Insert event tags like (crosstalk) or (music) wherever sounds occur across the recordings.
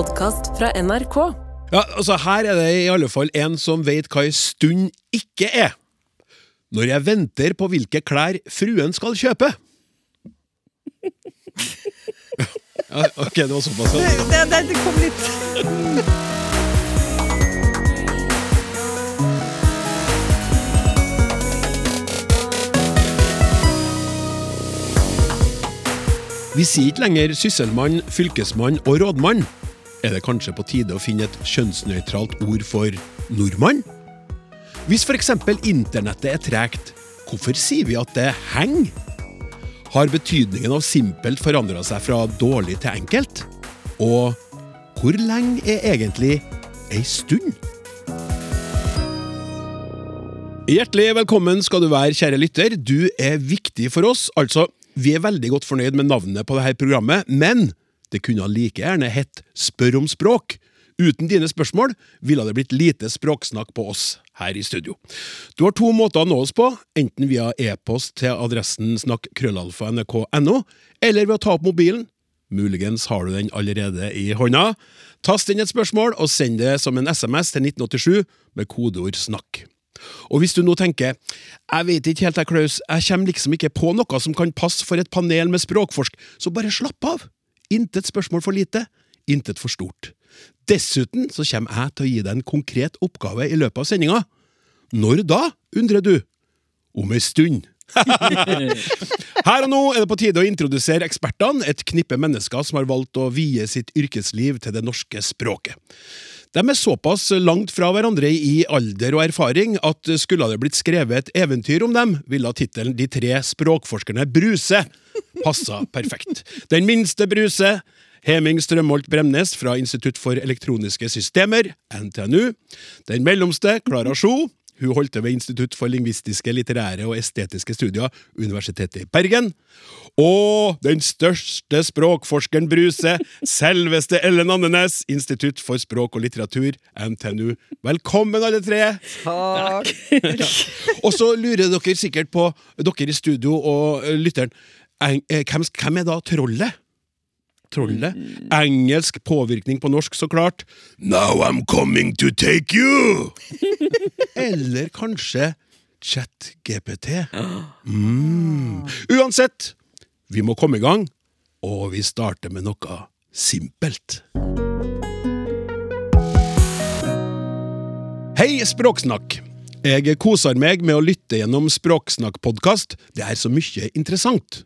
podkast fra NRK. Ja, altså Her er det i alle fall en som vet hva ei stund ikke er. Når jeg venter på hvilke klær fruen skal kjøpe. (laughs) Ja, ok, det var såpass. ja. Det, det, det kom litt Vi sier ikke lenger sysselmann, fylkesmann og rådmann. Er det kanskje på tide å finne et kjønnsnøytralt ord for nordmann? Hvis f.eks. internettet er tregt, hvorfor sier vi at det henger? Har betydningen av simpelt forandra seg fra dårlig til enkelt? Og hvor lenge er egentlig ei stund? Hjertelig velkommen skal du være, kjære lytter. Du er viktig for oss. Altså, vi er veldig godt fornøyd med navnet på dette programmet, men det kunne like gjerne hett Spør om språk. Uten dine spørsmål ville det blitt lite språksnakk på oss her i studio. Du har to måter å nå oss på, enten via e-post til adressen snakk.krøllalfa.nrk.no, eller ved å ta opp mobilen. Muligens har du den allerede i hånda. Tast inn et spørsmål og send det som en SMS til 1987 med kodeord 'snakk'. Og hvis du nå tenker jeg vet ikke helt, jeg, Klaus, jeg kommer liksom ikke på noe som kan passe for et panel med språkforsk, så bare slapp av. Intet spørsmål for lite, intet for stort. Dessuten så kommer jeg til å gi deg en konkret oppgave i løpet av sendinga. Når da, undrer du? Om ei stund. (laughs) Her og nå er det på tide å introdusere ekspertene, et knippe mennesker som har valgt å vie sitt yrkesliv til det norske språket. De er såpass langt fra hverandre i alder og erfaring at skulle det blitt skrevet et eventyr om dem, ville tittelen De tre språkforskerne Bruse passa perfekt. Den minste Bruse, Heming Strømholt Bremnes fra Institutt for elektroniske systemer, NTNU. Den mellomste, Klara Sjo. Hun holdt til ved Institutt for lingvistiske, litterære og estetiske studier, Universitetet i Bergen. Og den største språkforskeren Bruse, selveste Ellen Andenes, Institutt for språk og litteratur, NTNU. Velkommen, alle tre! Takk. Og så lurer dere sikkert på, dere i studio og eh, lytteren, hvem, hvem er da trollet? Trollet? Engelsk påvirkning på norsk, så klart. Now I'm coming to take you! (laughs) Eller kanskje ChatGPT. Mm. Uansett, vi må komme i gang, og vi starter med noe simpelt. Hei, Språksnakk! Jeg koser meg med å lytte gjennom Språksnakk-podkast. Det er så mye interessant.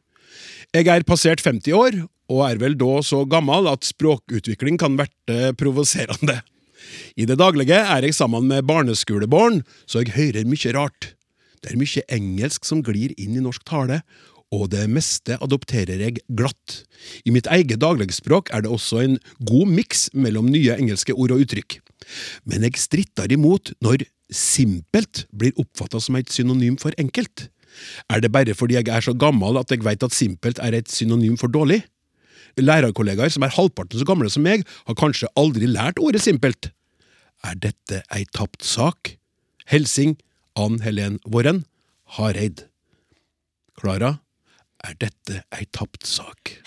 Jeg er passert 50 år, og er vel da så gammel at språkutvikling kan verte provoserende. I det daglige er jeg sammen med barneskolebarn, så jeg hører mye rart. Det er mye engelsk som glir inn i norsk tale, og det meste adopterer jeg glatt. I mitt eget dagligspråk er det også en god miks mellom nye engelske ord og uttrykk. Men jeg stritter imot når simpelt blir oppfatta som et synonym for enkelt. Er det bare fordi jeg er så gammel at jeg vet at simpelt er et synonym for dårlig? Lærerkollegaer som er halvparten så gamle som meg, har kanskje aldri lært ordet simpelt. Er dette ei tapt sak? Helsing Ann Helen Våren Hareid. Klara, er dette ei tapt sak?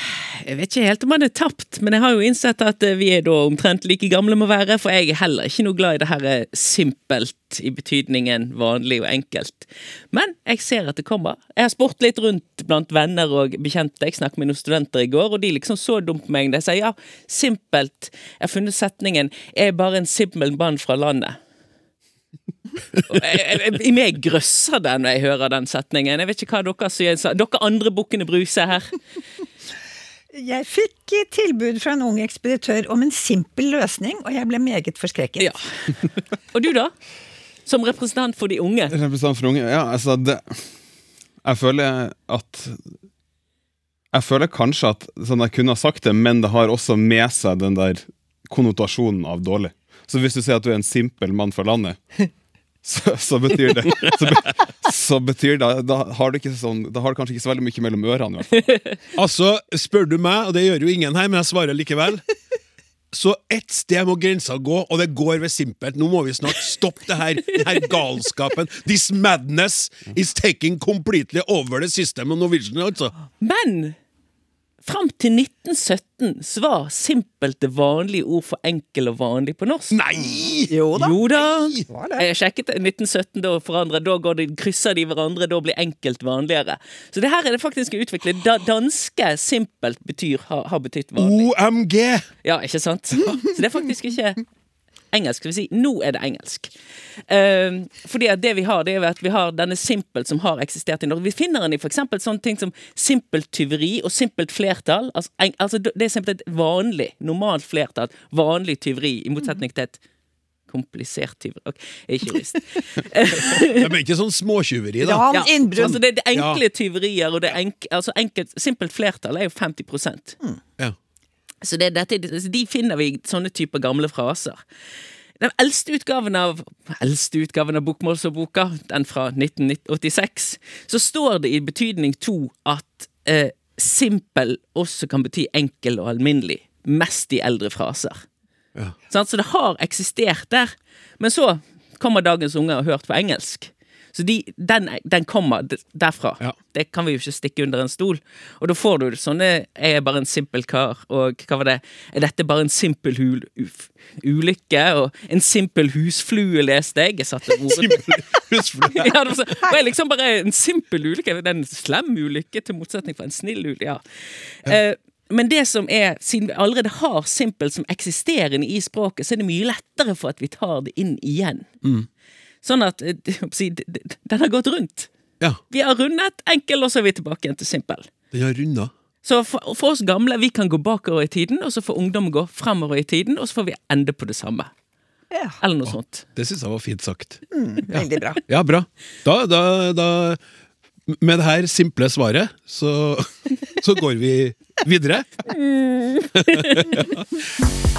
Jeg vet ikke helt om han er tapt, men jeg har jo innsett at eh, vi er da omtrent like gamle må være, for jeg er heller ikke noe glad i det her eh, simpelt i betydningen vanlig og enkelt. Men jeg ser at det kommer. Jeg har spurt litt rundt blant venner og bekjente. Jeg snakket med noen studenter i går, og de liksom så dumt på meg. De sier ja, simpelt. Jeg har funnet setningen er bare en simpel mann fra landet. Jeg, jeg, I meg grøsser det når jeg hører den setningen. Jeg vet ikke hva dere sier. Dere andre bukkene Bruse her. Jeg fikk tilbud fra en ung ekspeditør om en simpel løsning, og jeg ble meget forskrekket. Ja. (laughs) Og du, da? Som representant for de unge. Representant for unge? Ja, altså det Jeg føler at Jeg føler kanskje at sånn jeg kunne ha sagt det, men det har også med seg den der konnotasjonen av dårlig. Så hvis du sier at du er en simpel mann fra landet, (laughs) så, så betyr det så, be, så betyr det Da har du ikke sånn Da har du kanskje ikke så veldig mye mellom ørene. i hvert fall. Altså, spør du meg, og det gjør jo ingen her, men jeg svarer likevel. Så ett sted må grensa gå, og det går ved simpelt. Nå må vi snart stoppe det her, den her galskapen. This madness is taking completely over the system of Norwegian, altså. Men Fram til 1917 så var simpelt det vanlige ord for enkel og vanlig på norsk. Nei! Jo da. Jo da. Nei. Jeg sjekket det. 1917, da forandrer Da går de, krysser de hverandre, da blir enkelt vanligere. Så det her er det faktisk utviklet. Da, danske simpelt betyr, har, har betydd vanlig. OMG! Ja, ikke sant? (laughs) Så det er faktisk ikke engelsk. Skal vi si nå er det engelsk. Ehm, fordi at det vi har, det er at vi har denne simpelt som har eksistert i Norge. Vi finner den i eksempel sånne ting som simpelt tyveri og simpelt flertall. Altså, en, altså det er simpelt et vanlig, normalt flertall. Vanlig tyveri, i motsetning til et komplisert tyveri. Ok, jeg er ikke jurist. (laughs) men ikke sånn småtyveri, da. Ja, innbrudd. Altså det, det er enkle tyverier, og det er enk, altså enkelt, simpelt flertall er jo 50 Ja. Så det, dette, de finner vi sånne typer gamle fraser. Den eldste utgaven av eldste utgaven av Bokmålsordboka, den fra 1986, så står det i betydning to at eh, simpel også kan bety enkel og alminnelig. Mest i eldre fraser. Ja. Så det har eksistert der. Men så kommer dagens unge og har hørt på engelsk. Så de, den, den kommer derfra. Ja. Det kan vi jo ikke stikke under en stol. Og da får du sånne 'jeg er bare en simpel kar', og hva var det 'er dette bare en simpel hul, uf, ulykke', og 'en simpel husflue', leste jeg. Jeg satte ordet (laughs) ja, det var, så, er liksom bare en simpel ulykke. Det er en slem ulykke, til motsetning for en snill ulykke. Ja. Eh, men det som er, siden vi allerede har simpel som eksisterende i språket, så er det mye lettere for at vi tar det inn igjen. Sånn at eh, den har gått rundt. Ja, Vi har rundet enkel, og så er vi tilbake igjen til simpel. den har runda. Så for, for oss gamle, vi kan gå bakover i tiden, og så får ungdommen gå fremover i tiden, og så får vi ende på det samme. Ja, Eller noe sånt. Det syns jeg var fint sagt. veldig bra. Ja, bra. Da, da, da Med det her simple svaret, så, (laughs) så går vi videre. Hei! (laughs)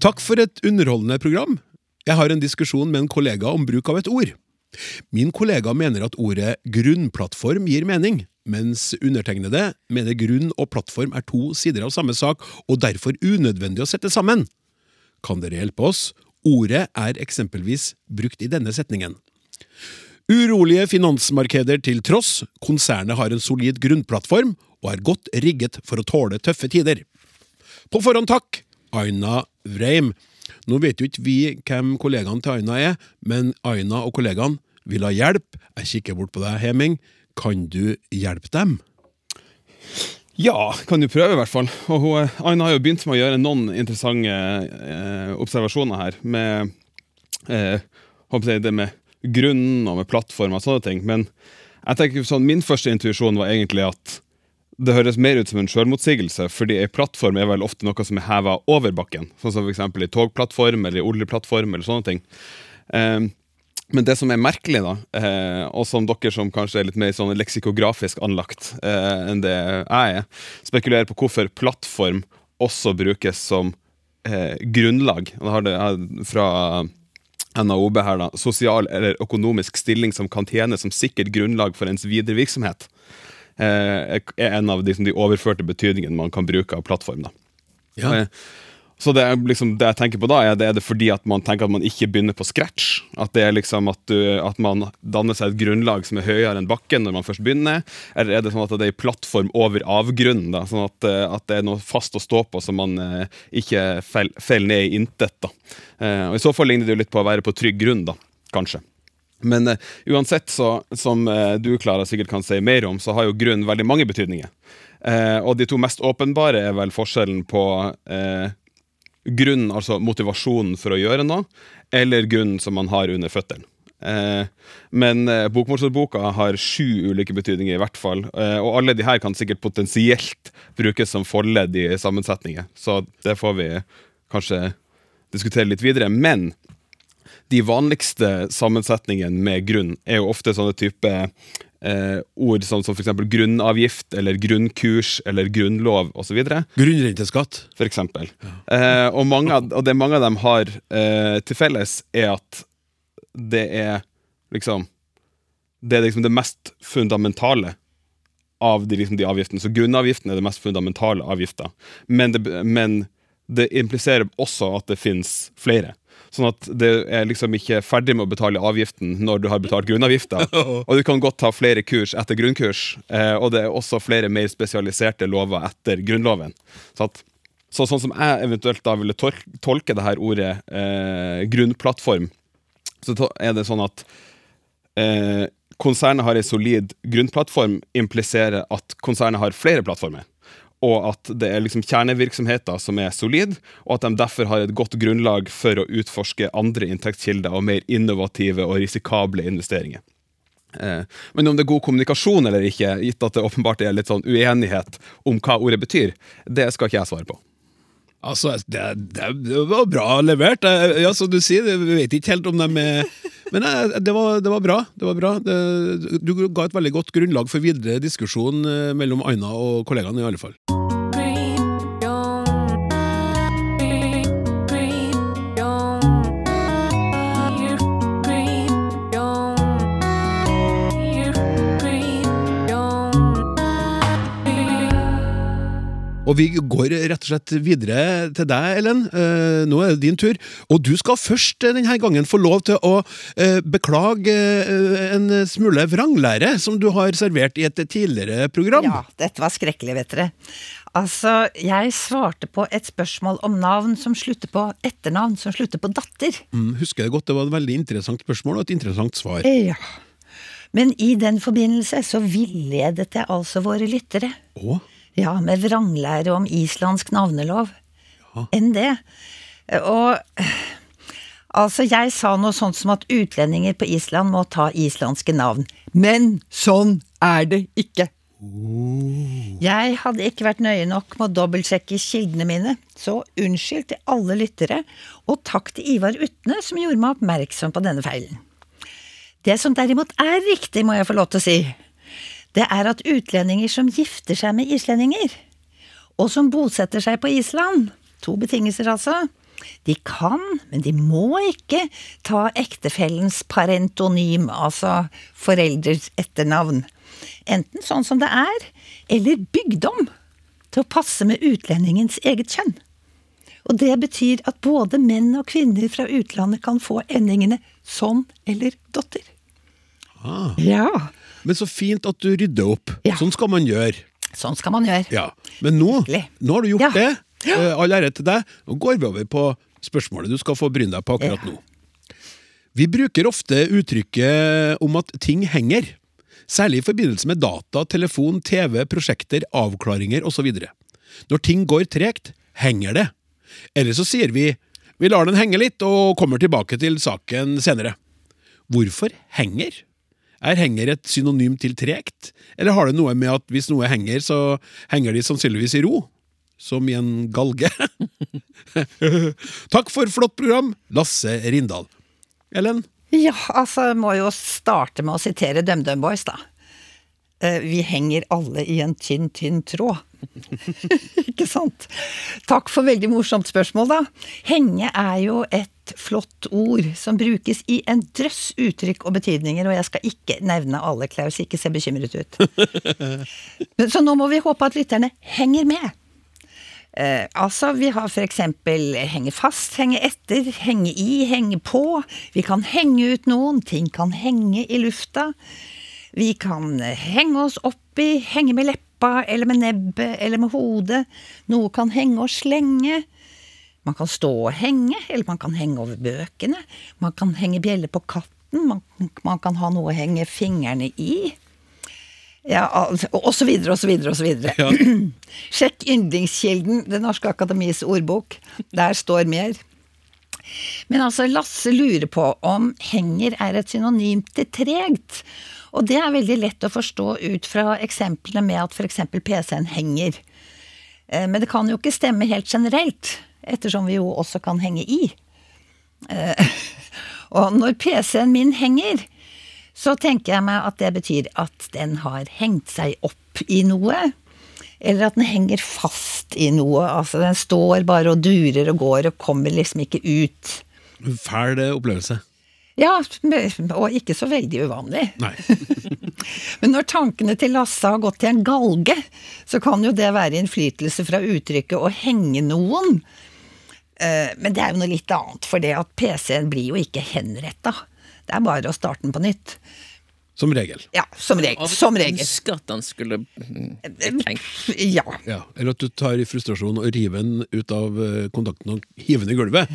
Takk for et underholdende program. Jeg har en diskusjon med en kollega om bruk av et ord. Min kollega mener at ordet grunnplattform gir mening, mens undertegnede mener grunn og plattform er to sider av samme sak og derfor unødvendig å sette sammen. Kan dere hjelpe oss? Ordet er eksempelvis brukt i denne setningen. Urolige finansmarkeder til tross, konsernet har en solid grunnplattform og er godt rigget for å tåle tøffe tider. På forhånd takk, Aina Vreim. Nå vet jo ikke vi hvem kollegaene til Aina er, men Aina og kollegaene vil ha hjelp. Jeg kikker bort på deg, Heming. Kan du hjelpe dem? Ja, kan du prøve i hvert fall. Og hun, Aina har jo begynt med å gjøre noen interessante eh, observasjoner her. Med eh, håper jeg, det med grunnen og med plattformer og sånne ting. Men jeg tenker sånn, min første intuisjon var egentlig at det høres mer ut som en sjølmotsigelse, fordi ei plattform er vel ofte noe som er heva over bakken. Sånn som f.eks. i togplattform eller i oljeplattform eller sånne ting. Um, men det som er merkelig, da, eh, og som dere som kanskje er litt mer sånn leksikografisk anlagt eh, enn det jeg er, spekulerer på hvorfor plattform også brukes som eh, grunnlag. Da har det fra NAOB her, da. Sosial eller økonomisk stilling som kan tjene som sikkert grunnlag for ens videre virksomhet. Eh, er en av de, de overførte betydningene man kan bruke av plattform. da. Ja. Eh, Så det, liksom, det jeg tenker på da, er det, er det fordi at man tenker at man ikke begynner på scratch? At det er liksom at, du, at man danner seg et grunnlag som er høyere enn bakken når man først begynner? Eller er det sånn at det er en plattform over avgrunnen? da, Sånn at, eh, at det er noe fast å stå på, som man eh, ikke faller ned i intet? da. Eh, og I så fall ligner det jo litt på å være på trygg grunn, da, kanskje. Men uh, uansett, så, som uh, du Klara, sikkert kan si mer om, så har jo grunn veldig mange betydninger. Uh, og de to mest åpenbare er vel forskjellen på eh, grunn, altså motivasjonen for å gjøre noe, eller grunnen som man har under føttene. Men eh, bokmålsordboka har sju ulike betydninger, i hvert fall. Og alle de her kan sikkert potensielt brukes som forledd i sammensetninger. Så det får vi kanskje diskutere litt videre. Men de vanligste sammensetningene med grunn er jo ofte sånne type eh, ord som, som f.eks. grunnavgift eller grunnkurs eller grunnlov osv. Grunnrenteskatt. For eksempel. Eh, og, mange, og det mange av dem har eh, til felles, er at det er liksom Det er liksom det mest fundamentale av de, liksom, de avgiftene. Så grunnavgiften er det mest fundamentale avgifta. Men, men det impliserer også at det finnes flere. Sånn at det er liksom ikke ferdig med å betale avgiften når du har betalt grunnavgifta. (laughs) Og du kan godt ta flere kurs etter grunnkurs, eh, og det er også flere mer spesialiserte lover etter Grunnloven. Så, at, så sånn som jeg eventuelt da ville tol tolke det her ordet eh, grunnplattform, så er det sånn at eh, konsernet har en solid grunnplattform, impliserer at konsernet har flere plattformer. Og at det er liksom kjernevirksomheter som er solide, og at de derfor har et godt grunnlag for å utforske andre inntektskilder og mer innovative og risikable investeringer. Eh, Men om det er god kommunikasjon eller ikke, gitt at det åpenbart er litt sånn uenighet om hva ordet betyr, det skal ikke jeg svare på. Altså, det, det, var bra levert. Eh, Ja, som du sier, vi vet ikke helt om de er Men eh, det var, det var bra. Det var bra. Det, du ga et veldig godt grunnlag for videre diskusjon eh, mellom Aina og kollegaene, i alle fall. Og vi går rett og slett videre til deg, Ellen. Eh, nå er det din tur. Og du skal først eh, denne gangen få lov til å eh, beklage eh, en smule vranglære som du har servert i et tidligere program. Ja, dette var skrekkelig, vet dere. Altså, jeg svarte på et spørsmål om navn som slutter på etternavn som slutter på datter. Mm, husker jeg godt, Det var et veldig interessant spørsmål og et interessant svar. Ja. Men i den forbindelse så villedet jeg altså våre lyttere. Å? Ja, med vranglære om islandsk navnelov. Enn det. Og altså, jeg sa noe sånt som at utlendinger på Island må ta islandske navn. Men sånn er det ikke. Jeg hadde ikke vært nøye nok med å dobbeltsjekke kildene mine, så unnskyld til alle lyttere, og takk til Ivar Utne som gjorde meg oppmerksom på denne feilen. Det som derimot er riktig, må jeg få lov til å si, det er at utlendinger som gifter seg med islendinger, og som bosetter seg på Island, to betingelser altså, de kan, men de må ikke ta ektefellens parentonym, altså foreldres etternavn, enten sånn som det er, eller bygdom, til å passe med utlendingens eget kjønn. Og det betyr at både menn og kvinner fra utlandet kan få endingene sånn eller dotter. Ah. Ja, Men så fint at du rydder opp. Ja. Sånn skal man gjøre. sånn skal man gjøre. Ja. Men nå, nå har du gjort det. Eh, All ære til deg. Nå går vi over på spørsmålet du skal få bryne deg på akkurat nå. Vi bruker ofte uttrykket om at ting henger. Særlig i forbindelse med data, telefon, TV, prosjekter, avklaringer osv. Når ting går tregt, henger det. Eller så sier vi vi lar den henge litt og kommer tilbake til saken senere. Hvorfor henger? Er henger et synonym til tregt, eller har det noe med at hvis noe henger, så henger de sannsynligvis i ro? Som i en galge? (laughs) Takk for flott program, Lasse Rindal. Ellen? Ja, altså, må jo starte med å sitere DumDum Boys, da. Eh, Vi henger alle i en tynn, tynn tråd. (laughs) Ikke sant? Takk for veldig morsomt spørsmål, da. Henge er jo et flott ord som brukes i en drøss uttrykk og betydninger, og jeg skal ikke nevne alle, Klaus, ikke se bekymret ut. (laughs) Men, så nå må vi håpe at lytterne henger med. Eh, altså, vi har for eksempel henge fast, henge etter, henge i, henge på. Vi kan henge ut noen, ting kan henge i lufta. Vi kan henge oss oppi, henge med leppa, eller med nebbet, eller med hodet. Noe kan henge og slenge. Man kan stå og henge, eller man kan henge over bøkene. Man kan henge bjelle på katten, man, man kan ha noe å henge fingrene i. Ja, altså, og så videre, og så videre, og så videre. (clears throat) Sjekk yndlingskilden, Det Norske Akademis ordbok. Der står mer. Men altså, Lasse lurer på om henger er et synonym til tregt. Og det er veldig lett å forstå ut fra eksemplene med at f.eks. PC-en henger. Eh, Men det kan jo ikke stemme helt generelt, ettersom vi jo også kan henge i. Eh, (laughs) Og når PC-en min henger, så tenker jeg meg at det betyr at den har hengt seg opp i noe. Eller at den henger fast i noe. Altså den står bare og durer og går og kommer liksom ikke ut. Fæl eh, opplevelse. Ja, og ikke så veldig uvanlig. Nei. (laughs) Men når tankene til Lasse har gått til en galge, så kan jo det være innflytelse fra uttrykket å henge noen. Eh, Men det er jo noe litt annet, for det at PC-en blir jo ikke henretta. Det er bare å starte den på nytt. Som regel. Ja, som regel. Som regel. Ønsker at han skulle tenkt. (laughs) Ja. Ja. Eller at du tar i frustrasjon og river den ut av eh, kontakten og hiver den i gulvet.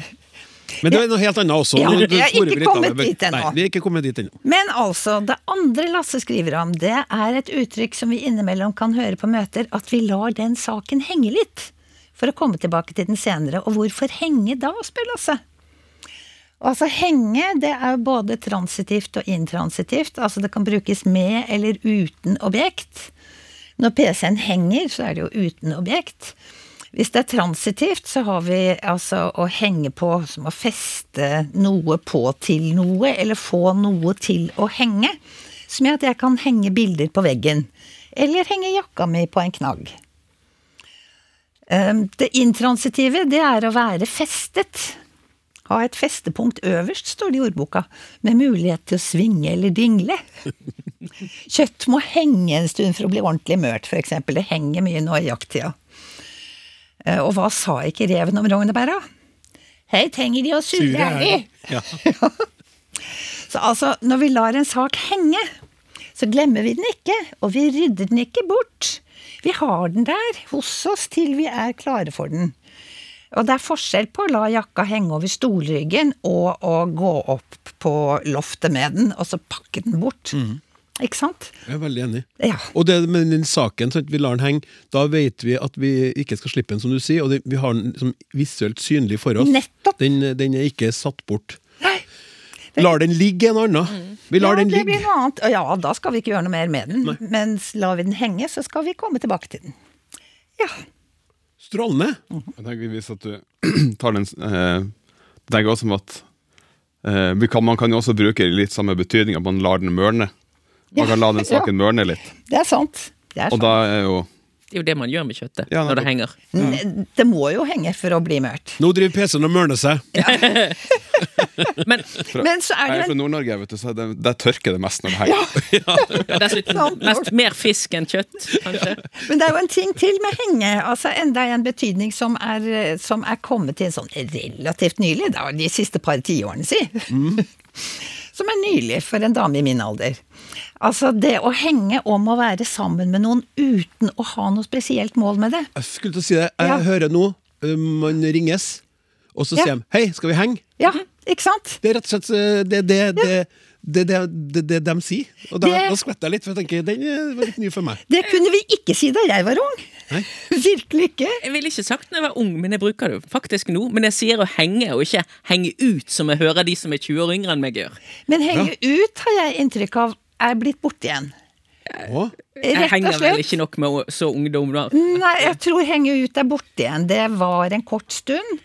Men det er noe helt annet også. Ja, Nå- vi er ikke kommet dit ennå. Nei, vi er ikke kommet dit ennå. Men altså, det andre Lasse skriver om, det er et uttrykk som vi innimellom kan høre på møter, at vi lar den saken henge litt. For å komme tilbake til den senere. Og hvorfor henge da, spør Lasse. Altså henge, det er både transitivt og intransitivt. Altså det kan brukes med eller uten objekt. Når PC-en henger, så er det jo uten objekt. Hvis det er transitivt, så har vi altså å henge på som å feste noe på til noe, eller få noe til å henge. Som gjør at jeg kan henge bilder på veggen. Eller henge jakka mi på en knagg. Um, Det intransitive, det er å være festet. Ha et festepunkt øverst, står det i ordboka, med mulighet til å svinge eller dingle. (laughs) Kjøtt må henge en stund for å bli ordentlig mørt, eksempel. Det henger mye nå i jakttida. Eh, Og hva sa ikke reven om rognebæra? Hei, trenger de og surrer er de. Ja. (laughs) Så altså, når vi lar en sak henge, så glemmer vi den ikke, og vi rydder den ikke bort. Vi har den der hos oss til vi er klare for den. Og det er forskjell på å la jakka henge over stolryggen og å gå opp på loftet med den, og så pakke den bort. Ikke sant? Jeg er veldig enig. Ja. Og det med den saken, sånn at vi lar den henge, da vet vi at vi ikke skal slippe den, som du sier, og det, vi har den liksom visuelt synlig for oss. Nettopp. Den, den er ikke satt bort. Nei. Lar den ligge en annen. Vi lar ja, den det ligge. blir noe annet. Og ja, da skal vi ikke gjøre noe mer med den. Mens lar vi den henge, så skal vi komme tilbake til den. Ja. Strålende. Jeg tenker Hvis at du (clears throat) tar den eh, Jeg tenker også om at eh, vi kan, Man kan jo også bruke litt samme betydning, at man lar den mørne. Man kan la den (laughs) saken mørne litt. Det er sant. Det er Og da er jo Det er jo det man gjør med kjøttet Ja, når det henger. N- Det må jo henge for å bli mørt. Nå driver PC-en og mørner seg. (laughs) Men fra, (laughs) Men så er det Jeg er fra Nord-Norge, vet du, så det, der tørker det mest når det henger. ja, (laughs) dessuten mest mer fisk enn kjøtt, kanskje. Men det er jo en ting til med henge. altså Enda en betydning som er, som er kommet til sånn relativt nylig, da, de siste par tiårene, si. Som er nylig for en dame i min alder. Altså det å henge om å være sammen med noen uten å ha noe spesielt mål med det. Jeg skulle til å si det. Jeg Ja. hører nå, uh, man ringes, og så Ja. sier de 'hei, skal vi henge'? Ja, ikke sant? Det er rett og slett det, det det, det, det, det, det, det de sier. Og da, Det- da skvetter jeg litt, for jeg tenker den uh, var litt ny for meg. Det kunne vi ikke si da jeg var ung. Nei. (laughs) Virkelig ikke. Jeg ville ikke sagt når jeg var ung, men jeg bruker det faktisk nå. Men jeg sier å henge, og ikke henge ut, som jeg hører de som er 20 år yngre enn meg gjør. Men henge ut har jeg inntrykk av er blitt borte igjen. Å, Jeg henger vel ikke nok med så ungdom da. Nei, jeg tror henge ut er borte igjen. Det var en kort stund.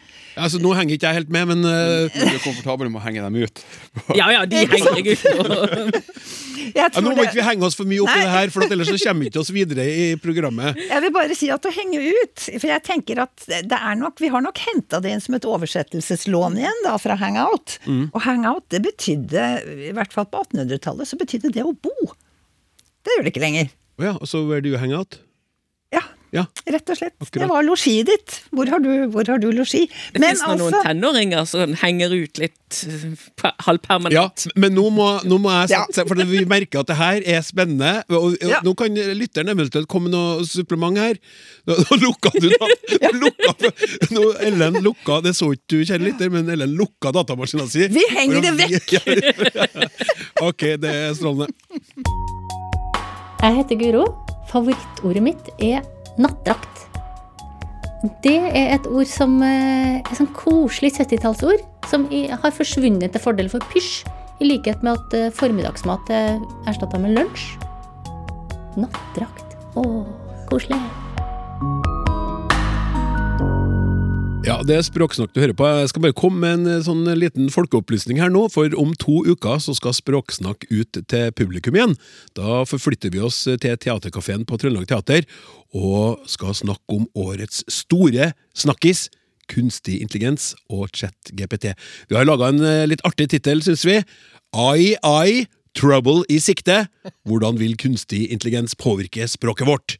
Altså, nå henger ikke jeg helt med, men uh, Du er komfortabel med å henge dem ut. (laughs) Ja ja, de henger (laughs) jeg ut ja, Nå må det- ikke vi henge oss for mye opp i det her, for at ellers så kommer vi ikke oss videre i programmet. (laughs) jeg vil bare si at å henge ut For jeg tenker at det er nok, vi har nok henta det inn som et oversettelseslån igjen da, fra hangout. Mm. Og hangout, det betydde, i hvert fall på 1800-tallet, så betydde det å bo. Det gjør det ikke lenger. Å ja, og så where do you hang out? Ja, rett og slett. Akkurat. Det var losjiet ditt. Hvor har du, hvor har du losji? Det Men fins altså, noen tenåringer som henger ut litt eh, halvpermanent. Ja, men nå må, nå må jeg Ja. sette For vi merker at det her er spennende. Og, og Ja. Nå kan lytteren eventuelt komme med noe supplement her. Nå, nå lukka du da! (laughs) Lukka, nå, Ellen lukka Det så ikke du, kjære lytter, men Ellen lukka datamaskina si. Vi henger det vekk! (laughs) ok, det er strålende. Jeg heter Guro. Favorittordet mitt er nattdrakt. Det er et ord som eh, er sånn koselig 70-tallsord, som har forsvunnet til fordel for pysj, i likhet med at eh, formiddagsmat er erstatta med lunsj. Nattdrakt. Å, koselig. Ja, det er Språksnakk du hører på. Jeg skal bare komme med en eh, sånn liten folkeopplysning her nå, for om to uker så skal Språksnakk ut til publikum igjen. Da forflytter vi oss til Teaterkafeen på Trøndelag Teater, og skal snakke om årets store snakkis, kunstig intelligens og chat-GPT. Vi har laga en eh, litt artig tittel, syns vi. Ai, AI, Trouble i sikte. Hvordan vil kunstig intelligens påvirke språket vårt?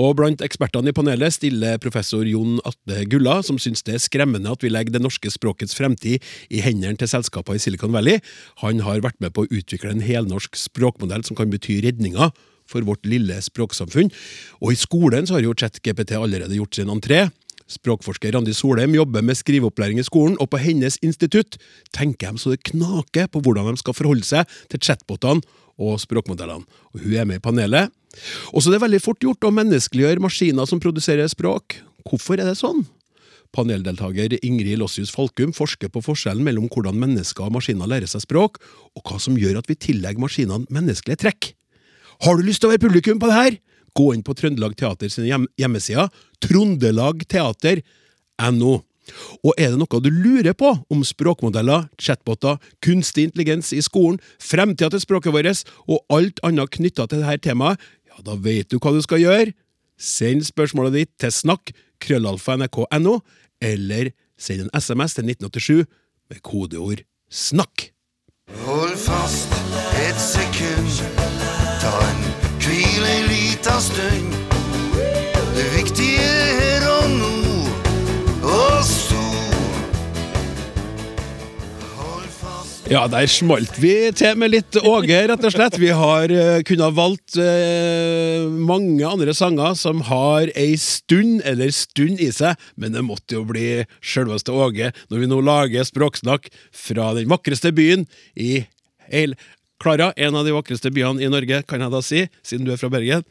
Og blant ekspertene i panelet stiller professor Jon Atle Gulla, som syns det er skremmende at vi legger det norske språkets fremtid i hendene til selskaper i Silicon Valley. Han har vært med på å utvikle en helnorsk språkmodell som kan bety redninga for vårt lille språksamfunn. Og i skolen så har jo ChatGPT allerede gjort sin entré. Språkforsker Randi Solheim jobber med skriveopplæring i skolen, og på hennes institutt tenker de så det knaker på hvordan de skal forholde seg til chatbotene og språkmodellene. Og Hun er med i panelet. Og så er det veldig fort gjort å menneskeliggjøre maskiner som produserer språk. Hvorfor er det sånn? Paneldeltaker Ingrid Lossius Falkum forsker på forskjellen mellom hvordan mennesker og maskiner lærer seg språk, og hva som gjør at vi tillegger maskinene menneskelige trekk. Har du lyst til å være publikum på det her? Gå inn på Trøndelag Teater sine hjem hjemmesider, trondelagteater.no. Og er det noe du lurer på om språkmodeller, chatboter, kunstig intelligens i skolen, fremtida til språket vårt og alt annet knytta til dette temaet, ja, da vet du hva du skal gjøre. Send spørsmålet ditt til snakk krøllalfa nrk.no, eller send en SMS til 1987 med kodeord SNAKK. Hold fast et sekund, ta en hvil en lita stund. Det viktige her og nå, og så Ja, der smalt vi til med litt Åge, rett og slett. Vi har uh, kunnet valgt eh, mange andre sanger som har ei stund eller stund i seg, men det måtte jo bli sjølveste Åge når vi nå lager språksnakk fra den vakreste byen i hele Klara, en av de vakreste byene i Norge, kan jeg da si, siden du er fra Bergen.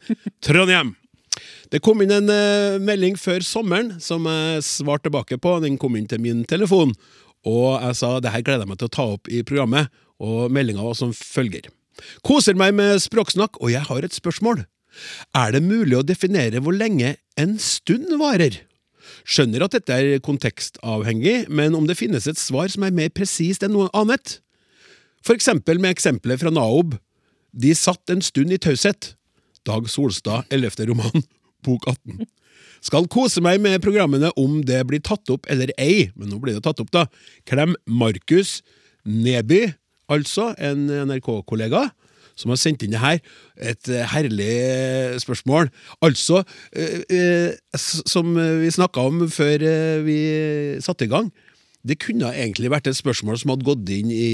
Trondheim! Det kom inn en uh, melding før sommeren som jeg svarte tilbake på. Den kom inn til min telefon, og jeg sa det her gleder jeg meg til å ta opp i programmet. Og meldinga var som følger. Koser meg med språksnakk, og jeg har et spørsmål. Er det mulig å definere hvor lenge en stund varer? Skjønner at dette er kontekstavhengig, men om det finnes et svar som er mer presist enn noe annet? For eksempel med eksempelet fra Naob. De satt en stund i taushet. Dag Solstad, 11. roman, (laughs) bok 18. Skal kose meg med programmene om det blir tatt opp eller ei, men nå blir det tatt opp, da. Klem Markus Neby, altså en NRK-kollega, som har sendt inn det her. Et eh, herlig spørsmål. Altså, eh, eh, som vi snakka om før eh, vi satte i gang, det kunne egentlig vært et spørsmål som hadde gått inn i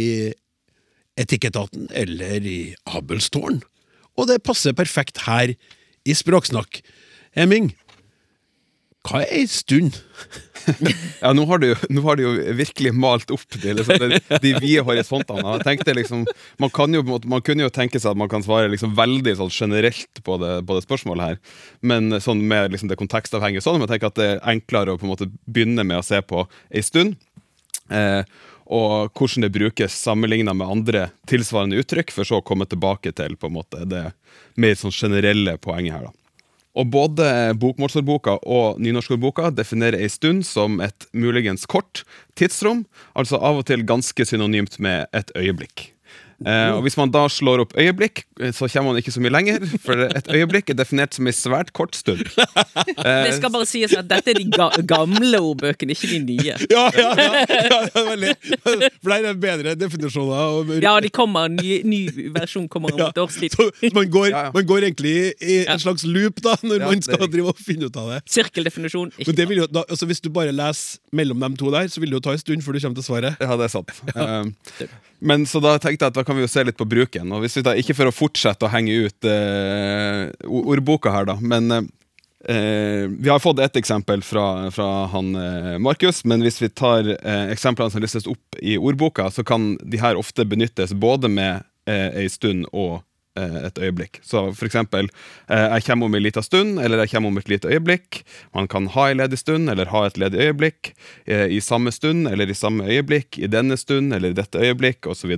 Etikketaten eller i Abelstårn. Og det passer perfekt her i Språksnakk. Hemming, hva er ei stund? (laughs) Ja, nå har, du, nå har du jo virkelig malt opp de, liksom, de, de vide horisontene. Jeg tenkte liksom, man, kan jo, man kunne jo tenke seg at man kan svare liksom veldig sånn generelt på det, på det spørsmålet her, men sånn med liksom det kontekstavhengige sånn, men jeg tenker at det er enklere å på en måte begynne med å se på ei stund. Eh, og hvordan det brukes sammenligna med andre tilsvarende uttrykk, for så å komme tilbake til på en måte det mer sånn generelle poenget her. da. Og både bokmålsordboka og nynorskordboka definerer ei stund som et muligens kort tidsrom, altså av og til ganske synonymt med et øyeblikk. Eh, og Hvis man da slår opp øyeblikk, eh, så kommer man ikke så mye lenger, for et øyeblikk er definert som ei svært kort stund. (laughs) Det skal bare sies at dette er de ga gamle ordbøkene, ikke de nye. (laughs) Ja, ja, ja, (laughs) ja, ja veldig. For der er det bedre definisjoner. Og, Ja, de kommer, ny, ny versjon kommer om et års tid. Så man går, Ja, ja. man går egentlig i en slags loop da, når Ja, man skal drive og finne ut av det. Sirkeldefinisjon. Ikke Men det vil jo, da, altså Hvis du bare leser mellom de to der, så vil det jo ta en stund før du kommer til svaret. Ja, det er sant. Eh, men så da tenkte jeg at da kan vi jo se litt på bruken. Og hvis vi da, Ikke for å fortsette å henge ut eh, ordboka her, da, men eh, vi har fått ett eksempel fra, fra han eh, Markus, men hvis vi tar eh, eksemplene som listes opp i ordboka, så kan de her ofte benyttes både med eh, stund og et øyeblikk. Så for eksempel eh, 'jeg kommer om en liten stund', eller 'jeg kommer om et lite øyeblikk'. Man kan ha en ledig stund, eller ha et ledig øyeblikk. Eh, I samme stund, eller i samme øyeblikk. I denne stund, eller i dette øyeblikk, osv.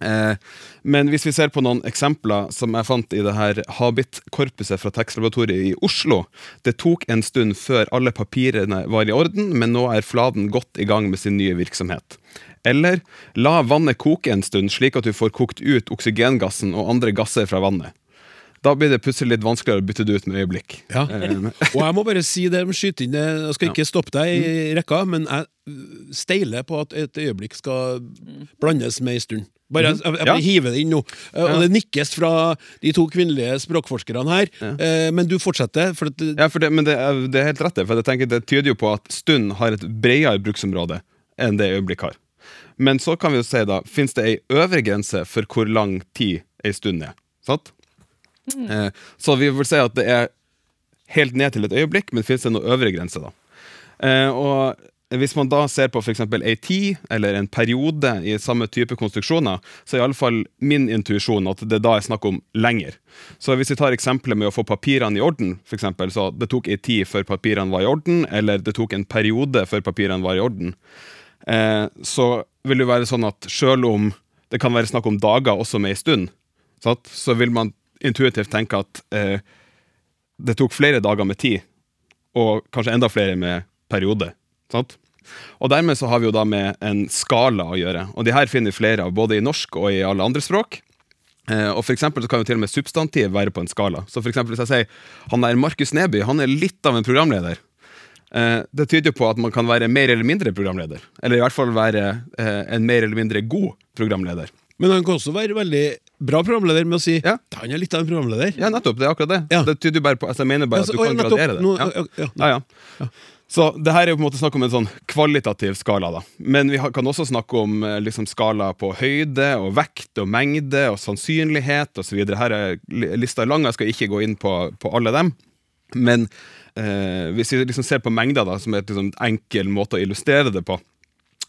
Eh, men hvis vi ser på noen eksempler som jeg fant i det her Habit-korpuset fra Tekstlaboratoriet i Oslo Det tok en stund før alle papirene var i orden, men nå er Fladen godt i gang med sin nye virksomhet. Eller la vannet koke en stund, slik at du får kokt ut oksygengassen og andre gasser fra vannet. Da blir det plutselig litt vanskeligere å bytte det ut med øyeblikk. Ja. Eh, (laughs) Og jeg må bare si det, skyte inn jeg skal ikke stoppe deg i rekka, men jeg steiler på at et øyeblikk skal blandes med ei stund. Bare, jeg, jeg, jeg bare Ja. hiver det inn nå. Og Og det nikkes fra de to kvinnelige språkforskerne her, Ja. men du fortsetter. For at, Ja, for det, men det er, det er helt rett, det, for jeg tenker det tyder jo på at stund har et bredere bruksområde enn det øyeblikk har. Men så kan vi jo si da, fins det ei øvre grense for hvor lang tid ei stund er? Sant? Eh, så vi vil si at det er helt ned til et øyeblikk, men fins det noen øvre grense, da? Eh, og hvis man da ser på f.eks. ei tid eller en periode i samme type konstruksjoner, så er iallfall min intuisjon at det da er snakk om lenger. Så hvis vi tar eksempelet med å få papirene i orden, for eksempel, så det tok ei tid før papirene var i orden, eller det tok en periode før papirene var i orden, eh, så vil det være sånn at sjøl om det kan være snakk om dager også med ei stund, sant? så vil man intuitivt tenke at eh, det tok flere dager med tid, og kanskje enda flere med periode. Sant? Og dermed så har vi jo da med en skala å gjøre, og de her finner flere av, både i norsk og i alle andre språk. Eh, og for eksempel så kan jo til og med substantiv være på en skala. Så for eksempel hvis jeg sier han der Markus Neby, han er litt av en programleder. Eh, det tyder på at man kan være mer eller mindre programleder. Eller i hvert fall være eh, en mer eller mindre god programleder. men han kan også være veldig bra programleder med å si Ja. han er litt av en programleder. Ja, nettopp. Det er akkurat det. Ja. Det tyder bare på, altså jeg mener bare Altså, at du kan nettopp, gradere det. nå- ja. ja, ja. Ja, ja. Så det her er jo på en måte snakk om en sånn kvalitativ skala, da. Men vi kan også snakke om eh, liksom skala på høyde og vekt og mengde og sannsynlighet osv. Her er lista lang, jeg skal ikke gå inn på, på alle dem. Men eh, hvis vi liksom ser på mengder, da, som er et liksom enkel måte å illustrere det på,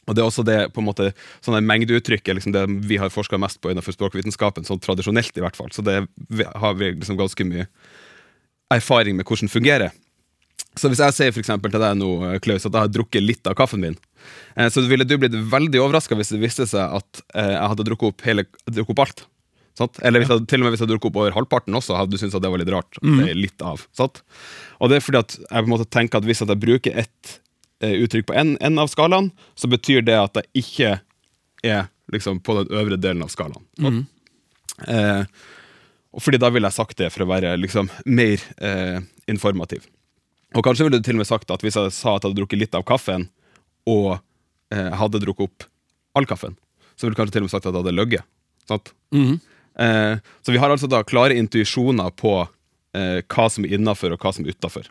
og det er også det på en måte, sånne mengdeuttrykk er liksom det vi har forska mest på innenfor språkvitenskapen, sånn tradisjonelt i hvert fall. Så det har vi liksom ganske mye erfaring med hvordan det fungerer. Så hvis jeg sier for til deg nå, Klaus, at jeg har drukket litt av kaffen min, eh, så ville du blitt veldig overraska hvis det viste seg at eh, jeg hadde drukket opp, hele, drukket opp alt. Sant? Eller hvis jeg, til og med hvis jeg drukket opp over halvparten også, hadde du syntes at det var litt rart. at Det er litt av, sant? Og det er fordi at jeg på en måte tenker at hvis at jeg bruker ett eh, uttrykk på en, en av skalaen, så betyr det at jeg ikke er liksom på den øvre delen av skalaen. Mm. Eh, fordi da ville jeg sagt det for å være liksom mer eh, informativ. Og kanskje ville du til og med sagt at hvis jeg sa at jeg hadde drukket litt av kaffen, og eh, hadde drukket opp all kaffen, så ville du kanskje til og med sagt at jeg hadde løyet. Sant? Eh, så vi har altså da klare intuisjoner på eh, hva som er innafor, og hva som er utafor.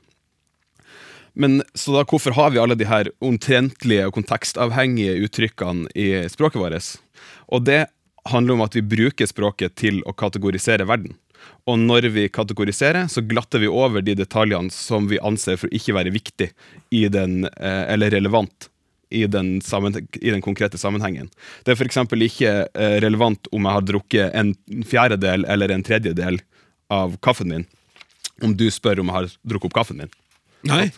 Men så da, hvorfor har vi alle de her omtrentlige og kontekstavhengige uttrykkene i språket vårt? Og det handler om at vi bruker språket til å kategorisere verden. Og når vi kategoriserer, så glatter vi over de detaljene som vi anser for ikke være viktig den, eh, eller relevant i den, i den konkrete sammenhengen. Det er f.eks. ikke eh, relevant om jeg har drukket en fjerdedel eller en tredjedel av kaffen min, om du spør om jeg har drukket opp kaffen min. Nei.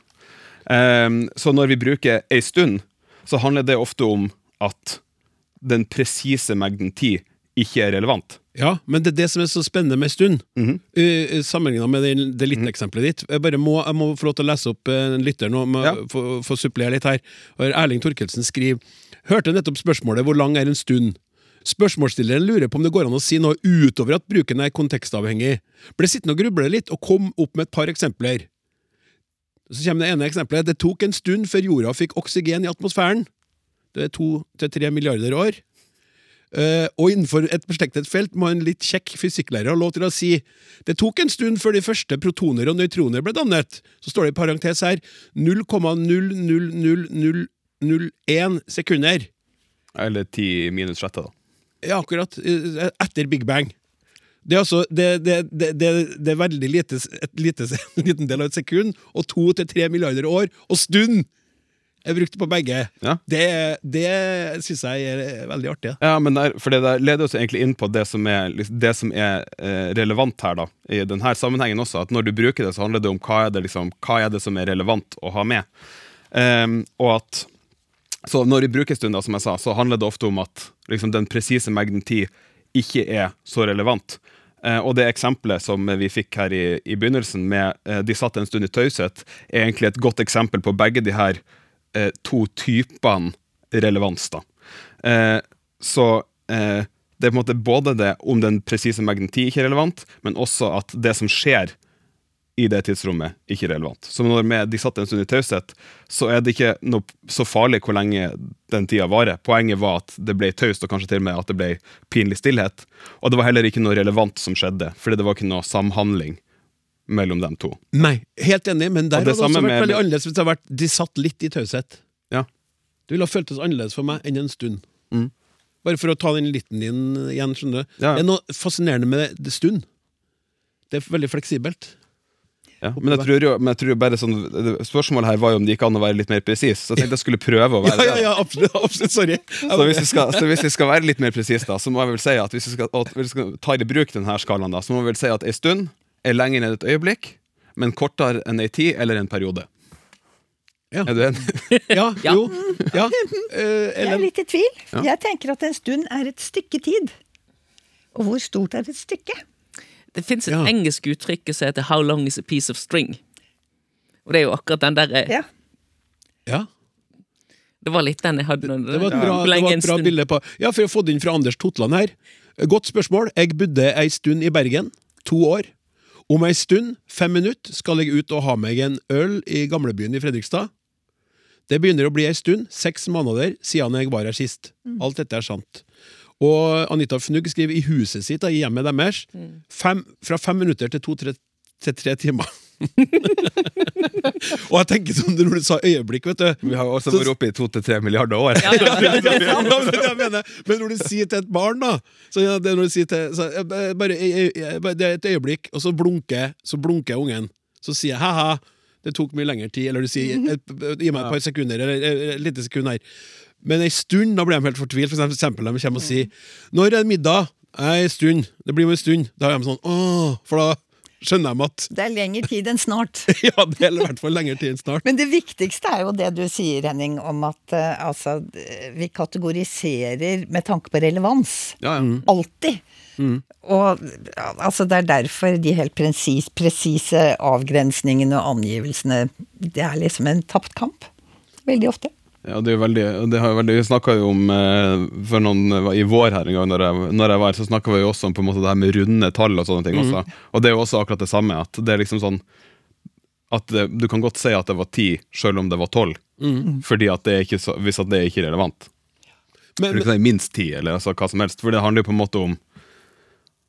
Um, så når vi bruker ei stund, så handler det ofte om at den presise mengden tid ikke er relevant. Ja, men det er det som er så spennende med stund. mm -hmm. Sammenligna med det, det litt-eksempelet ditt. Jeg bare må, jeg må få lov til å lese opp eh, en lytter nå, må Ja. få, få supplere litt her. Erling Torkelsen skriver Hørte nettopp spørsmålet 'Hvor lang er en stund?' Spørsmålsstilleren lurer på om det går an å si noe utover at bruken er kontekstavhengig. Ble sittende og gruble litt, og kom opp med et par eksempler. Så kommer det ene eksempelet. Det tok en stund før jorda fikk oksygen i atmosfæren. Det er to til tre milliarder år. Eh, og innenfor et beslektet felt må en litt kjekk fysikklærer ha lov til å si det tok en stund før de første protoner og nøytroner ble dannet. Så står det i parentes her 0,00001 sekunder. Eller 10 minus 6, da. Ja, akkurat. eh, Etter Big Bang. Det er altså det, det, det er veldig lite, et lite, en liten del av et sekund, og to til tre milliarder år, og stund er brukte på begge. Ja. Det, det syns jeg er veldig artig. Ja, men der, for det der leder oss egentlig inn på det som er, liksom, det som er eh, relevant her, da. I denne sammenhengen også. At når du bruker det, så handler det om hva er det, liksom, hva er det som er relevant å ha med. Um, og at Så når du bruker stunder, som jeg sa, så handler det ofte om at liksom, den presise mengden tid ikke er så relevant. Uh, og det eksempelet som vi fikk her i, i begynnelsen, med uh, de satt en stund i taushet, er egentlig et godt eksempel på begge de her eh, to typene relevans. da. Eh, så eh, det er på en måte både det om den presise mengden tid ikke er relevant, men også at det som skjer i det tidsrommet, ikke er relevant. Så når de satt en stund i taushet, så er det ikke noe så farlig hvor lenge den tida varer. Poenget var at det ble taust, og kanskje til og med at det ble pinlig stillhet. Og det var heller ikke noe relevant som skjedde, fordi det var ikke noe samhandling mellom dem to. Nei, helt enig, men der Og det hadde også vært med- veldig annerledes hvis det hadde vært de satt litt i taushet. Ja. Det ville ha føltes annerledes for meg enn en stund. Mm. Bare for å ta den liten din igjen, skjønner du. Ja. Det er noe fascinerende med det, stund. Det er veldig fleksibelt. Ja, men jeg tror jo, men jeg tror jo bare sånn Spørsmålet her var jo om det gikk an å være litt mer presis, så jeg tenkte jeg skulle prøve å være ja, ja, ja, absolutt, absolutt sorry. Så hvis, vi skal, så hvis vi skal være litt mer presis, da, så må jeg vel si at hvis vi skal, at hvis vi skal ta i bruk denne skalaen, da, så må vi vel si at ei stund er lenger enn et øyeblikk, men kortere enn ei tid eller en periode. Ja. Er du enig? (laughs) Ja, Ja. jo. Ja. (laughs) Eh, Jeg er litt i tvil. Ja. Jeg tenker at en stund er et stykke tid. Og hvor stort er et stykke? Det fins et Ja. engelsk uttrykk som heter 'How long is a piece of string'? Og det er jo akkurat den der eh, Ja. ja. Det var litt den jeg hadde. Det, Det var et bra, var et bra bilde på Ja, for å få det inn fra Anders Totland her. Godt spørsmål. Jeg bodde ei stund i Bergen. To år. Om ei stund, fem minutter, skal jeg ut og ha meg en øl i gamlebyen i Fredrikstad. Det begynner å bli ei stund, seks måneder siden jeg var her sist. Alt dette er sant. Og Anita Fnugg skriver i huset sitt, i hjemmet deres, fem, fra fem minutter til to-tre timer. Og jeg tenker sånn når du sa øyeblikk, vet du Vi har jo også vært oppe i to til tre milliarder år. Ja, ja, ja. ja, (laughs) men, men når du sier til et barn, da så, ja, det når du sier til, så, bare, jeg- jeg- bare, Det er et øyeblikk, og så blunker, så blunker ungen. Så sier jeg ha-ha, det tok mye lengre tid. Eller du sier gi meg et par sekunder, eller eh, et lite sekund her. Men ei stund, da blir de helt fortvilt. For eksempel de kommer og sier 'Når er det middag?' Ei stund. Det blir om en stund. Da er de sånn 'Åh', for da skjønner de at Det er lengre tid enn snart. (laughs) Ja, det er i hvert fall lengre tid enn snart. Men det viktigste er jo det du sier, Henning, om at uh, altså, vi kategoriserer med tanke på relevans. Ja, ja. Alltid. Og altså, det er derfor de helt presis, presise avgrensningene og angivelsene Det er liksom en tapt kamp. Veldig ofte. Ja, det er jo veldig, det har jo veldig Vi snakka jo om eh, for noen, i vår her en gang, når jeg, når jeg var her, så snakka vi jo også om på en måte det her med runde tall og sånne ting. også. Og det er jo også akkurat det samme. At det er liksom sånn at det, Du kan godt si at det var ti, selv om det var tolv. Fordi at det er ikke så, hvis at det er ikke relevant. Men, Du kan si minst ti, eller altså hva som helst. For det handler jo på en måte om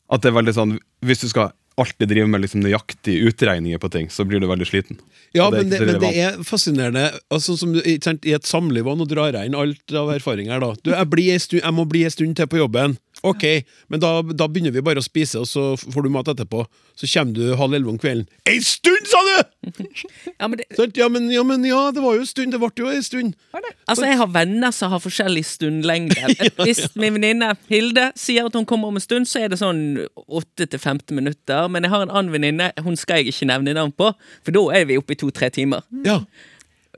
at det er veldig sånn Hvis du skal alltid driver med liksom nøyaktige utregninger på ting, så blir du veldig sliten. Ja, det men det, men det er fascinerende. Altså, som I et samliv, og nå drar jeg inn alt av erfaring her, da. Du, jeg, stund, jeg må bli en stund til på jobben. Ok, men da, da begynner vi bare å spise, og så får du mat etterpå. Så kommer du halv elleve om kvelden. Ei stund, sa du! (laughs) Ja, men det, Ja, men, ja, men ja, det var jo en stund. Det ble jo en stund. altså, jeg har venner som har forskjellig stundlengde. (laughs) Hvis min venninne Hilde sier at hun kommer om en stund, så er det sånn 8-15 minutter. Men jeg har en annen venninne, hun skal jeg ikke nevne navn på, for da er vi oppe i to-tre timer. Ja.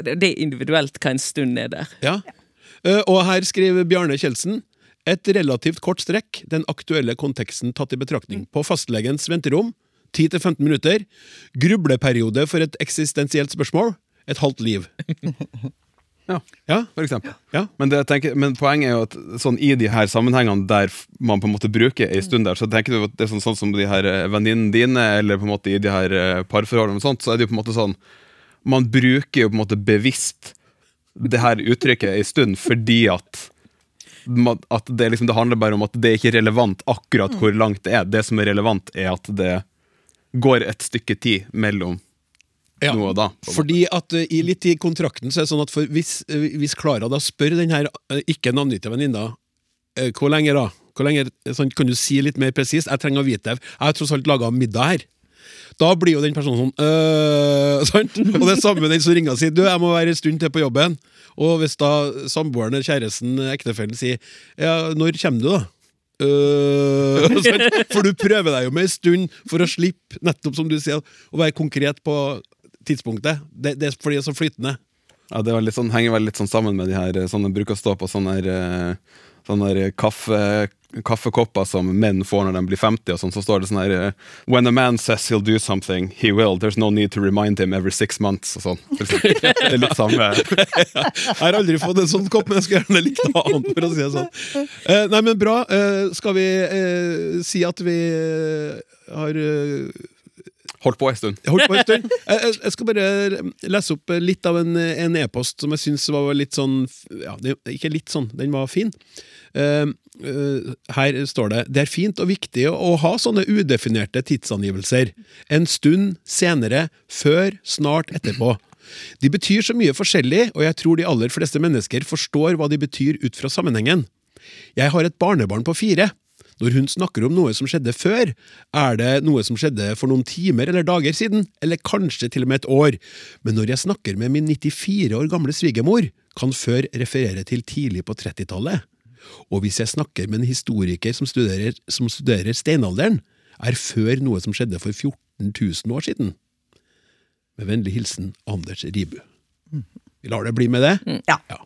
Det det er individuelt hva en stund er der. ja. Eh, og her skriver Bjarne Kjeldsen et relativt kort strekk, den aktuelle konteksten tatt i betraktning. På fastlegens venterom, 10-15 minutter. Grubleperiode for et eksistensielt spørsmål. Et halvt liv. (laughs) Ja. Ja? For eksempel. Ja. Men, tenker, men poenget er jo at sånn, i de her sammenhengene der man på en måte bruker ei stund der, så tenker du at det er sånn, sånn som de her eh, venninnene dine, eller på en måte i de her eh, parforholdene og sånt, så er det jo på en måte sånn Man bruker jo på en måte bevisst det her uttrykket ei stund fordi at at det, liksom, det handler bare om at det er ikke relevant akkurat hvor langt det er. Det som er relevant, er at det går et stykke tid mellom Ja. noe da. Fordi at uh, i litt i kontrakten så er det sånn at for hvis, eh, hvis Klara da spør den her uh, ikke navngitte venninna eh, hvor lenge da? Hvor lenge, sånn, kan du si litt mer presist? Jeg trenger å vite det. Jeg har tross alt laga middag her. Da blir jo den personen sånn øh, (laughs) sant? Og det er samme den som ringer og sier du, jeg må være en stund til på jobben. Og hvis da samboeren kjæresten, ektefellen, sier ja, når kommer du, da? Øh, (laughs) sant? For du prøver deg jo med en stund for å slippe, nettopp som du sier, å være konkret på tidspunktet. Det, det er fordi det er så flytende. Ja, det sånn, henger vel litt sånn sammen med de her eh, sånne bruker å stå på sånne her, eh, sånne kaffe, kaffekopper som menn får når de blir 50, og sånn, så står det sånn her eh, When a man says he'll do something, he will. There's no need to remind him every six months. Og sånn. (laughs) Det er litt samme. (laughs) Jeg har aldri fått en sånn kopp, men jeg skulle gjerne likt noe annet. for å si det sånn. Eh, nei, men bra. Eh, skal vi si at vi har Holdt på en stund. Holdt på en stund. (laughs) Jeg, skal bare lese opp litt av en en e-post som jeg syns var litt sånn ja, Ikke litt sånn, den var fin. Eh, her står det Det er fint og viktig å ha sånne udefinerte tidsangivelser. En stund senere, før, snart etterpå. De betyr så mye forskjellig, og jeg tror de aller fleste mennesker forstår hva de betyr ut fra sammenhengen. Jeg har et barnebarn på fire. Når hun snakker om noe som skjedde før, er det noe som skjedde for noen timer eller dager siden, eller kanskje til og med et år. Men når jeg snakker med min 94 år gamle svigermor, kan før referere til tidlig på 30-tallet. Og hvis jeg snakker med en historiker som studerer, som studerer steinalderen, er før noe som skjedde for 14 000 år siden. Med vennlig hilsen Anders Ribu. Vi lar det bli med det. Ja. Ja.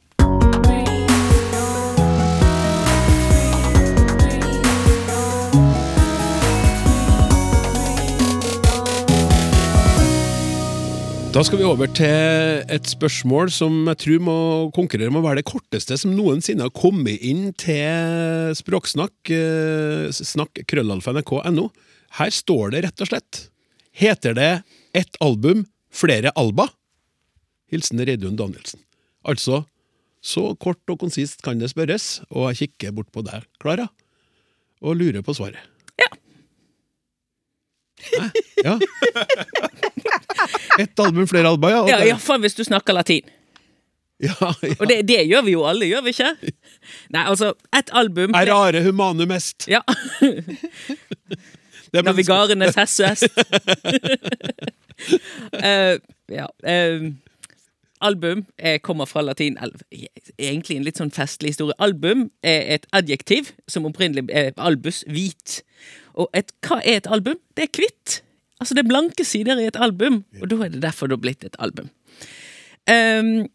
Da skal vi over til et spørsmål som jeg tror må konkurrere med å være det korteste som noensinne har kommet inn til Språksnakk, eh, snakk krøllalfa.nrk.no. Her står det rett og slett Heter det ett album, flere alba? Hilsen Reidun Danielsen. Altså, så kort og konsist kan det spørres, og jeg kikker bort på deg, Klara, og lurer på svaret. Ja. Hæ? Ja. (laughs) (laughs) Ett album, flere alba, ja. Okay. Ja, Iallfall hvis du snakker latin. ja, ja. Og det, det gjør vi jo alle, gjør vi ikke? Nei, altså, et album Er rare humanum est. Ja. Navigarenes Navigarenes hest. (laughs) Eh, ja. Uh, album eh, kommer fra latin Egentlig en litt sånn festlig historie. Album er et adjektiv som opprinnelig er albus, hvit. Og et, hva er et album? Det er hvitt. Altså det er blanke sider i et album, og da er det derfor det har blitt et album. Um,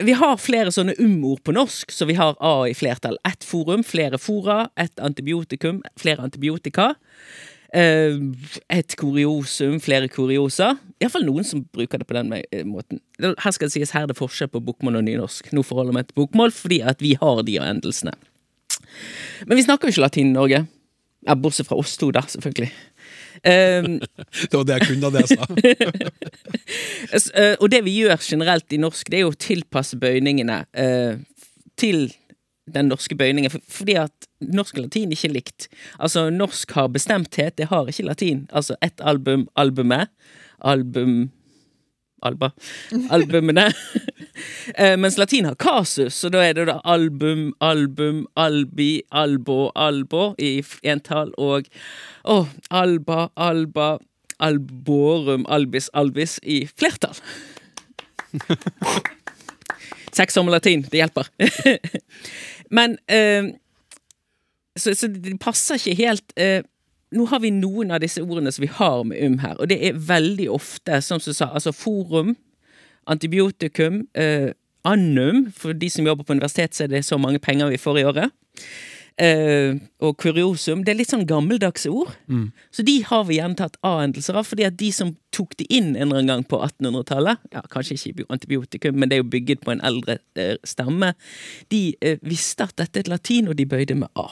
vi har flere sånne um-ord på norsk, så vi har A i flertall. Ett forum, flere fora, ett antibiotikum, flere antibiotika. Uh, et kuriosum, flere kuriosa. Iallfall noen som bruker det på den eh, måten. Her skal det sies her er det forskjell på bokmål og nynorsk. Nå forholder vi meg til bokmål fordi at vi har de endelsene. Men vi snakker jo ikke latin i Norge. Bortsett fra oss to, da, selvfølgelig. Um, (laughs) Det var det jeg kunne av det jeg sa. (laughs) Eh, Og det vi gjør generelt i norsk, det er jo å tilpasse bøyningene eh, til den norske bøyningen. For, fordi at norsk og latin er ikke likt. Altså, norsk har bestemthet, det har ikke latin. Altså ett album, albumet. Album Alba. Albumene. (laughs) Eh, mens latin har kasus, så da er det da album, album, albi, albo, albo i entall, og å, alba, alba, alborum, albis, albis i flertall. (laughs) År med latin, det hjelper. (laughs) Men eh, så, så det passer ikke helt eh, Nå har vi noen av disse ordene som vi har med um her, og det er veldig ofte, som du sa, altså forum, antibiotikum, eh, annum, for de som jobber på universitet, så er det så mange penger vi får i året. Eh, og kuriosum. Det er litt sånn gammeldagse ord. Så de har vi gjentatt A-endelser av, fordi at de som tok det inn en eller annen gang på 1800-tallet, ja, kanskje ikke antibiotikum, men det er jo bygget på en eldre eh, stamme, de eh, visste at dette er et latin, og de bøyde med A.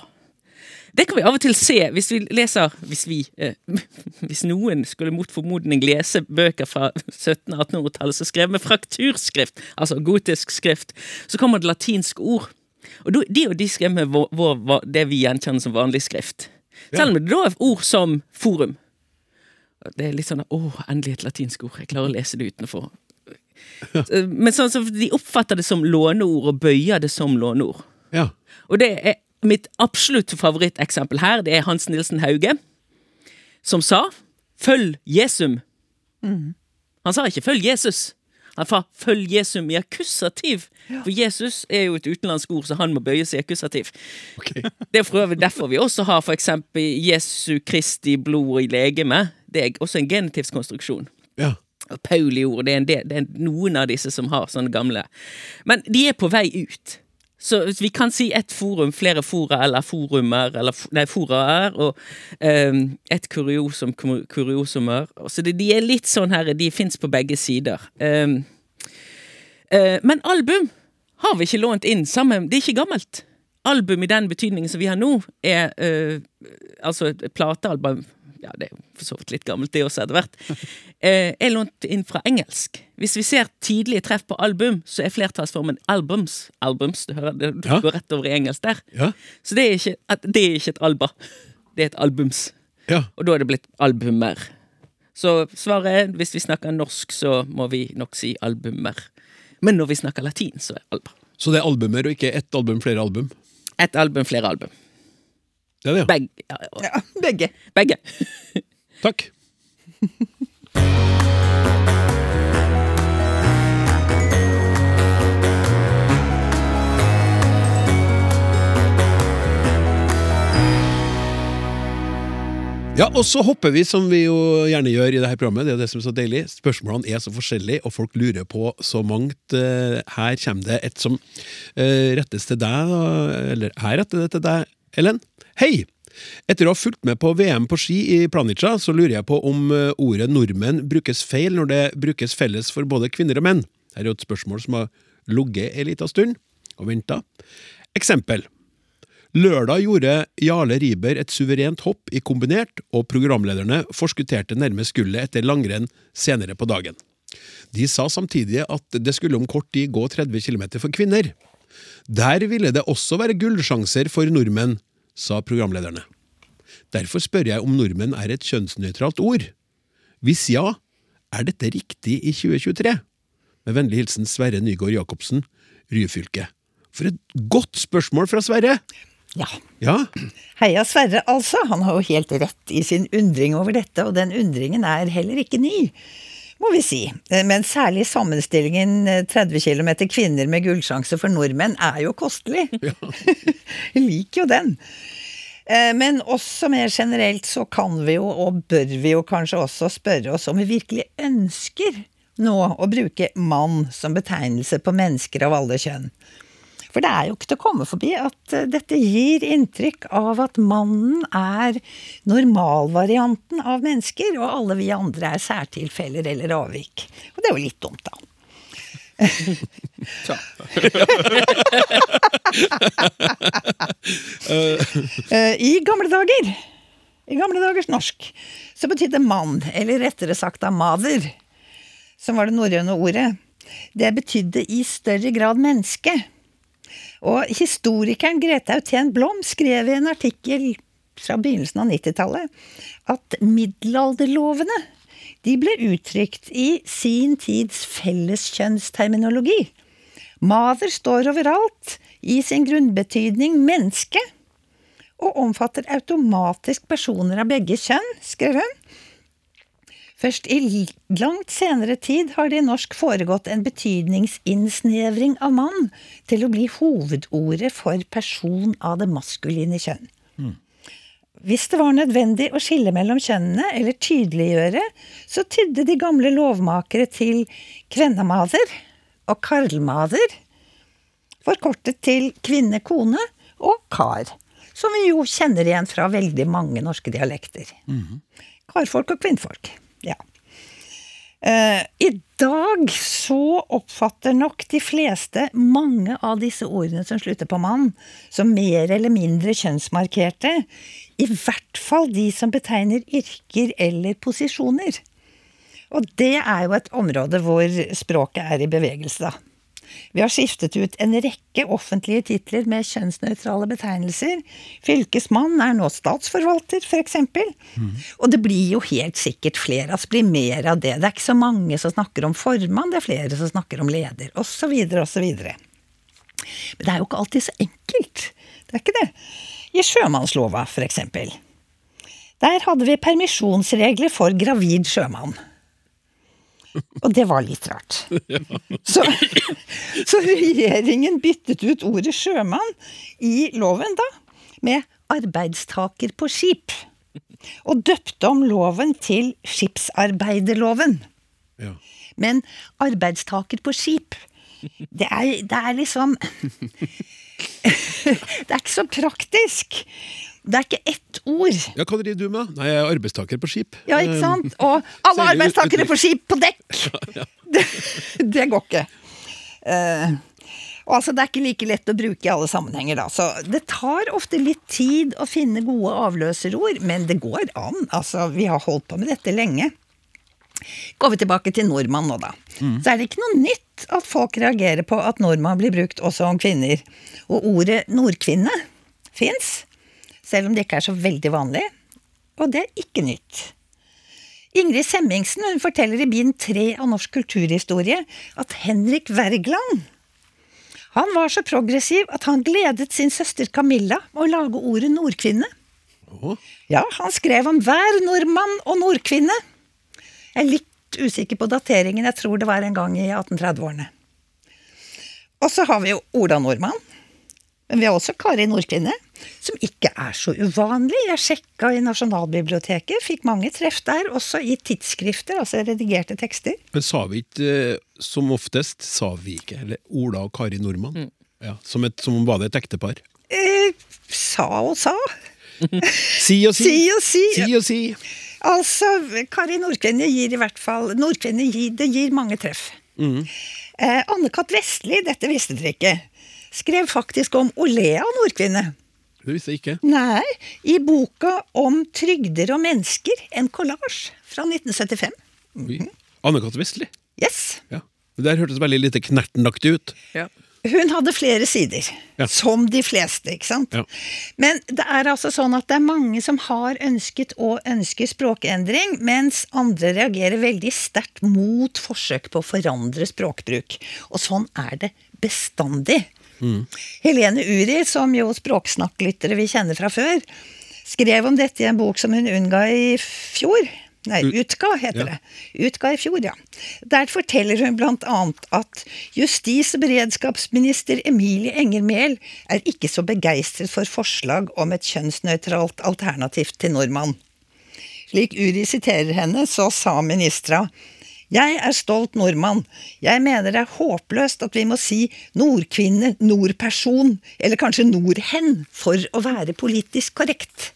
Det kan vi av og til se hvis vi leser Hvis vi eh, (laughs) Hvis noen skulle mot formodning lese bøker fra 1700-1800-tallet som skrev med frakturskrift, altså gotisk skrift, så kommer det latinske ord. Og de og de skrev med vår, vår, det vi gjenkjenner som vanlig skrift. Selv om det da er ord som forum. Det er litt sånn Å, endelig et latinsk ord. Jeg klarer å lese det utenfor. (laughs) Eh, Men sånn, så de oppfatter det som låneord, og bøyer det som låneord. Ja. Og det er mitt absolutt favoritteksempel her. Det er Hans Nilsen Hauge, som sa 'følg Jesum'. Han sa ikke 'følg Jesus'. Han sa 'følg Jesum' i akkusativ. For Jesus er jo et utenlandsk ord, så han må bøyes i akkusativ. (laughs) Det er for øvrig derfor vi også har for eksempel Jesu Kristi blod i legeme. Det er også en genitivskonstruksjon. ja. Pauli-ord, det, det er noen av disse som har sånne gamle. Men de er på vei ut. Så vi kan si ett forum, flere fora eller forumer, eller nei, foraer, og um, et kuriosum, kur- kuriosumer. Så det, de er litt sånn her, de fins på begge sider. Um, uh, men album har vi ikke lånt inn sammen. Det er ikke gammelt. Album i den betydningen som vi har nå, er uh, altså platealbum Ja, det er jo for så vidt litt gammelt, det også, etter hvert. (laughs) eh, er lånt inn fra engelsk. Hvis vi ser tidlige treff på album, så er flertallsformen albums. Albums, du hører, det Ja. går rett over i engelsk der. Ja. Så det er, ikke, det er ikke et alba. Det er et albums. Ja. Og da er det blitt albumer. Så svaret er, hvis vi snakker norsk, så må vi nok si albumer. Men når vi snakker latin, så er alba. Så det er albumer og ikke ett album, flere album? Et album, flere album. Det er det, Beg Begge. Ja, (laughs) begge. Begge. (laughs) Takk. Ja, og så hopper vi, som vi jo gjerne gjør i dette programmet. Det er det som er så deilig. Spørsmålene er så forskjellige, og folk lurer på så mangt. Eh, Her kommer det et som eh, rettes til deg, da, eller her retter det til deg, Ellen. Hei! Etter å ha fulgt med på VM på ski i Planica, så lurer jeg på om eh, ordet nordmenn brukes feil når det brukes felles for både kvinner og menn. Her er jo et spørsmål som har ligget en liten stund og venta. Eksempel. Lørdag gjorde Jarle Riiber et suverent hopp i kombinert, og programlederne forskutterte nærmest gullet etter langrenn senere på dagen. De sa samtidig at det skulle om kort tid gå 30 km for kvinner. Der ville det også være gullsjanser for nordmenn, sa programlederne. Derfor spør jeg om nordmenn er et kjønnsnøytralt ord. Hvis ja, er dette riktig i 2023? Med vennlig hilsen Sverre Nygaard Jacobsen, Ryfylke. For et godt spørsmål fra Sverre! Ja. Ja, Heia Sverre, altså. Han har jo helt rett i sin undring over dette, og den undringen er heller ikke ny. Må vi si. Men særlig sammenstillingen eh, 30 km kvinner med gullsjanse for nordmenn er jo kostelig. (laughs) Jeg liker jo den. Eh, Men også mer generelt så kan vi jo, og bør vi jo kanskje også spørre oss om vi virkelig ønsker nå å bruke mann som betegnelse på mennesker av alle kjønn. For det er jo ikke til å komme forbi at eh, dette gir inntrykk av at mannen er normalvarianten av mennesker, og alle vi andre er særtilfeller eller avvik. Og det er jo litt dumt, da. (laughs) Eh, I gamle dager, i gamle dagers norsk, så betydde mann, eller rettere sagt da mader, som var det norrøne ordet, det betydde i større grad menneske. Og historikeren Grete Autén Blom skrev i en artikkel fra begynnelsen av 90-tallet at middelalderlovene de ble uttrykt i sin tids felleskjønnsterminologi. Mader står overalt, i sin grunnbetydning menneske, og omfatter automatisk personer av begge kjønn, skrev hun. Først i langt senere tid har det i norsk foregått en betydningsinnsnevring av mann til å bli hovedordet for person av det maskuline kjønn. Hvis det var nødvendig å skille mellom kjønnene eller tydeliggjøre, så tydde de gamle lovmakere til kvennamader og karlmader, forkortet til kvinne, kone og kar, som vi jo kjenner igjen fra veldig mange norske dialekter. Karfolk og kvinnfolk. Ja. Uh, I dag så oppfatter nok de fleste mange av disse ordene som slutter på mann, som mer eller mindre kjønnsmarkerte. I hvert fall de som betegner yrker eller posisjoner. Og det er jo et område hvor språket er i bevegelse, da. Vi har skiftet ut en rekke offentlige titler med kjønnsnøytrale betegnelser. Fylkesmann er nå statsforvalter, f.eks. Og det blir jo helt sikkert flere, altså blir mer av det. Det er ikke så mange som snakker om formann, det er flere som snakker om leder, osv., osv. Men det er jo ikke alltid så enkelt. Det er ikke det. I sjømannslova, f.eks. Der hadde vi permisjonsregler for gravid sjømann. Og det var litt rart. (laughs) Så, så regjeringen byttet ut ordet sjømann i loven da, med arbeidstaker på skip. Og døpte om loven til skipsarbeiderloven. Ja. Men arbeidstaker på skip, det er, det er liksom (laughs) Det er ikke så praktisk. Det er ikke ett ord. Ja, Hva driver du med? Nei, jeg er arbeidstaker på skip. Ja, ikke sant? Og alle arbeidstakere på skip på dekk! (laughs) Det, det går ikke. Uh, og altså, Det er ikke like lett å bruke i alle sammenhenger, da. Så det tar ofte litt tid å finne gode avløserord, men det går an. Altså, vi har holdt på med dette lenge. Går vi tilbake til nordmann nå, da. Så er det ikke noe nytt at folk reagerer på at nordmann blir brukt også om kvinner. Og ordet nordkvinne fins, selv om det ikke er så veldig vanlig. Og det er ikke nytt. Ingrid Semmingsen hun forteller i bind tre av norsk kulturhistorie at Henrik Wergeland han var så progressiv at han gledet sin søster Camilla med å lage ordet nordkvinne. Oh. Ja, han skrev om hver nordmann og nordkvinne. Jeg er litt usikker på dateringen, jeg tror det var en gang i 1830-årene. Og så har vi jo Ola Nordmann. Men vi har også Kari Nordkvinne, som ikke er så uvanlig. Jeg sjekka i Nasjonalbiblioteket, fikk mange treff der, også i tidsskrifter, altså redigerte tekster. Men sa vi ikke eh, som oftest sa vi ikke, eller Ola og Kari Nordmann? Ja, som, et, som om var det et ektepar. Eh, sa og sa. (laughs) Si og si. (laughs) Si og si. Si og si. Altså, Kari Nordkvinne gir i hvert fall Nordkvinne gir, det gir mange treff. Eh, Anne-Kat. Vestli, dette visste dere ikke, skrev faktisk om Olea Nordkvinne. Det visste jeg ikke. Nei, i boka om trygder og mennesker, en kollasj fra 1975. Mm. Anne-Kat. Vestli. Yes. Ja. Det der hørtes veldig lite knertenaktig ut. Hun hadde flere sider, Ja. som de fleste, ikke sant. Ja. Men det er altså sånn at det er mange som har ønsket og ønsker språkendring, mens andre reagerer veldig sterkt mot forsøk på å forandre språkbruk. Og sånn er det bestandig. Helene Uri, som jo språksnakklyttere vi kjenner fra før, skrev om dette i en bok som hun unnga i fjor. Nei, utga, heter Ja. det. Utga i fjor, ja. Der forteller hun blant annet at justis- og beredskapsminister Emilie Enger Mehl er ikke så begeistret for forslag om et kjønnsnøytralt alternativ til nordmann. Slik Uri siterer henne, så sa ministra jeg er stolt nordmann. Jeg mener det er håpløst at vi må si nordkvinne, nordperson, eller kanskje nordhen, for å være politisk korrekt.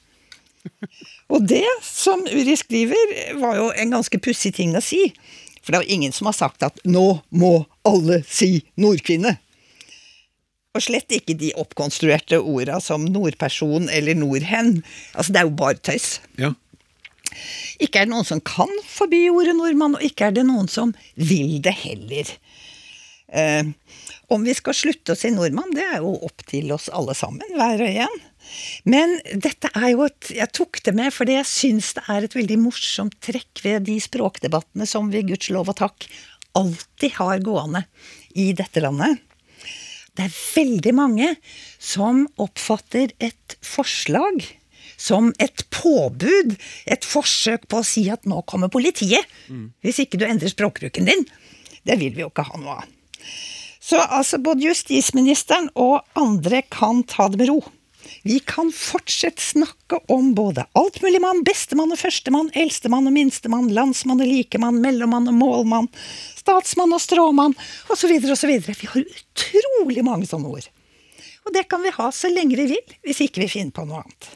Og det, som Uri skriver, var jo en ganske pussig ting å si. For det er jo ingen som har sagt at nå må alle si nordkvinne. Og slett ikke de oppkonstruerte orda som nordperson eller nordhen. Altså, det er jo bare tøys. Ja. Ikke er det noen som kan forby ordet nordmann, og ikke er det noen som vil det heller. Eh, om vi skal slutte å si nordmann, det er jo opp til oss alle sammen, hver og en. Men dette er jo et Jeg tok det med fordi jeg syns det er et veldig morsomt trekk ved de språkdebattene som vi gudskjelov og takk alltid har gående i dette landet. Det er veldig mange som oppfatter et forslag som et påbud, et forsøk på å si at nå kommer politiet, hvis ikke du endrer språkbruken din. Det vil vi jo ikke ha noe av. Så altså, både justisministeren og andre kan ta det med ro. Vi kan fortsatt snakke om både altmuligmann, bestemann og førstemann, eldstemann og minstemann, landsmann og likemann, mellommann og målmann, statsmann og stråmann, osv., osv. Vi har utrolig mange sånne ord. Og det kan vi ha så lenge vi vil, hvis ikke vi finner på noe annet.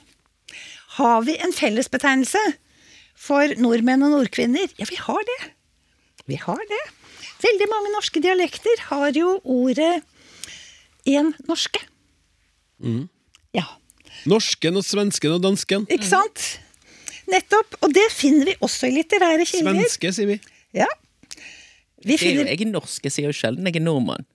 Har vi en fellesbetegnelse for nordmenn og nordkvinner? Ja, vi har det. Vi har det. Veldig mange norske dialekter har jo ordet én norske. Ja, Norsken og svensken og dansken. ikke sant? Nettopp. Og det finner vi også i litterære kilder. Svenske, sier vi. Ja. Vi Det er jo, finner jeg er norske, sier jo sjelden jeg er nordmann.